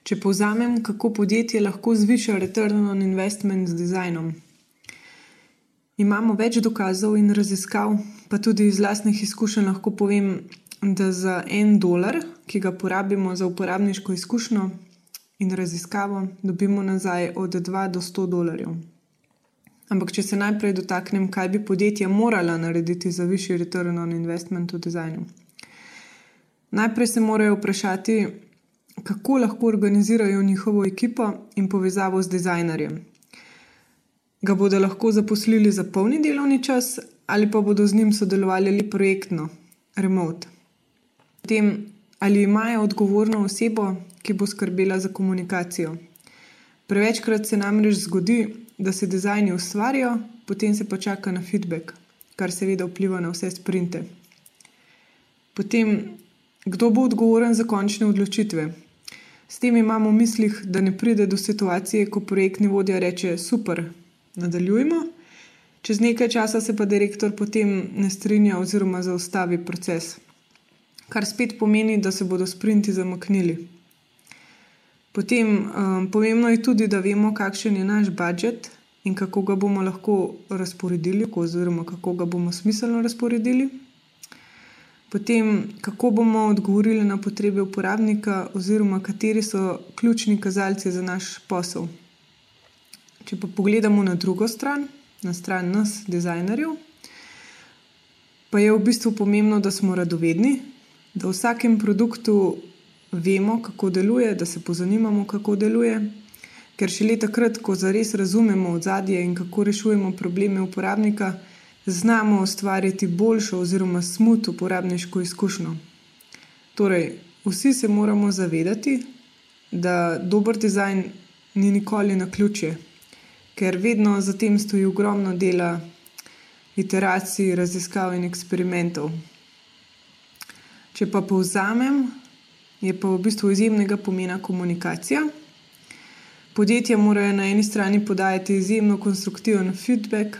Če povzamem, kako podjetje lahko zviša return on investment z dizajnom. Imamo več dokazov in raziskav, pa tudi iz vlastnih izkušenj lahko povem, da za en dolar, ki ga porabimo za uporabniško izkušnjo in raziskavo, dobimo nazaj od 2 do 100 dolarjev. Ampak, če se najprej dotaknem, kaj bi podjetja morala narediti za višji return on investment v dizajnu. Najprej se morajo vprašati, kako lahko organizirajo njihovo ekipo in povezavo z dizajnerjem. Ga bodo lahko zaposlili za polni delovni čas ali pa bodo z njim sodelovali ali projektno, remote. Potem, ali imajo odgovorno osebo, ki bo skrbela za komunikacijo. Prevečkrat se namreč zgodi, da se dizajni ustvarijo, potem se pa čaka na feedback, kar seveda vpliva na vse sprinte. Potem, kdo bo odgovoren za končne odločitve, S tem imamo v mislih, da ne pride do situacije, ko projektni vodja reče: Super, nadaljujemo. Čez nekaj časa se pa direktor potem ne strinja oziroma zaustavi proces, kar spet pomeni, da se bodo sprinti zamaknili. Potem um, pomembno je tudi, da vemo, kakšen je naš budžet in kako ga bomo lahko razporedili, oziroma kako ga bomo smiselno razporedili. Potem, kako bomo odgovorili na potrebe uporabnika, oziroma kateri so ključni kazalci za naš posel. Če pa pogledamo na drugo stran, na stran nas, dizajnerjev, pa je v bistvu pomembno, da smo radovedni, da v vsakem produktu vemo, kako deluje, da se pozanimamo, kako deluje. Ker šele takrat, ko zares razumemo odzadje in kako rešujemo probleme uporabnika, znamo ustvariti boljšo oziroma smut uporabniško izkušnjo. Torej, vsi se moramo zavedati, da dober dizajn ni nikoli na ključje, ker vedno za tem stoji ogromno dela, iteracij, raziskav in eksperimentov. Če pa povzamem, je pa v bistvu izjemnega pomena komunikacija. Podjetja morajo na eni strani podajati izjemno konstruktiven feedback,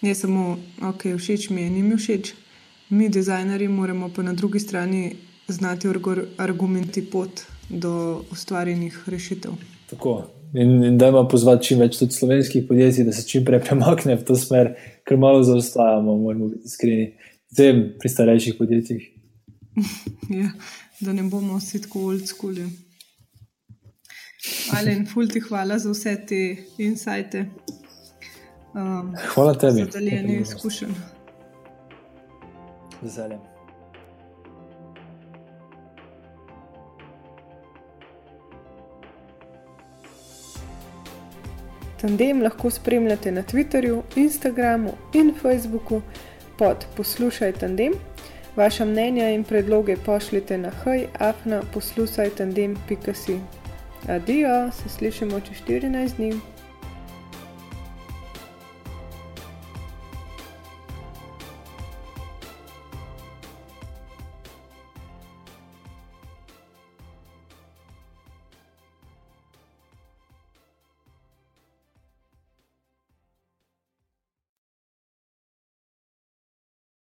ne samo, ok, všeč mi je, ni mi všeč. Mi, dizajnerji, moramo pa na drugi strani znati argumenti pot do ustvarjenih rešitev. Tako. In, in da ima pozvati čim več tudi slovenskih podjetij, da se čim prej premakne v to smer, ker malo zaostajamo, moramo biti iskreni, zdaj pri starejših podjetjih. ja, da ne bomo vsi tako old school. Ali in fulti hvala za vse te insajte. Um, Hvala tebi. Za deljenje izkušenj. Veseljem. Tandem lahko spremljate na Twitterju, Instagramu in Facebooku pod Poslušaj Tandem. Vaša mnenja in predloge pošljite na hajafna poslušaj tandem.si. Adijo, se slišimo čez 14 dni.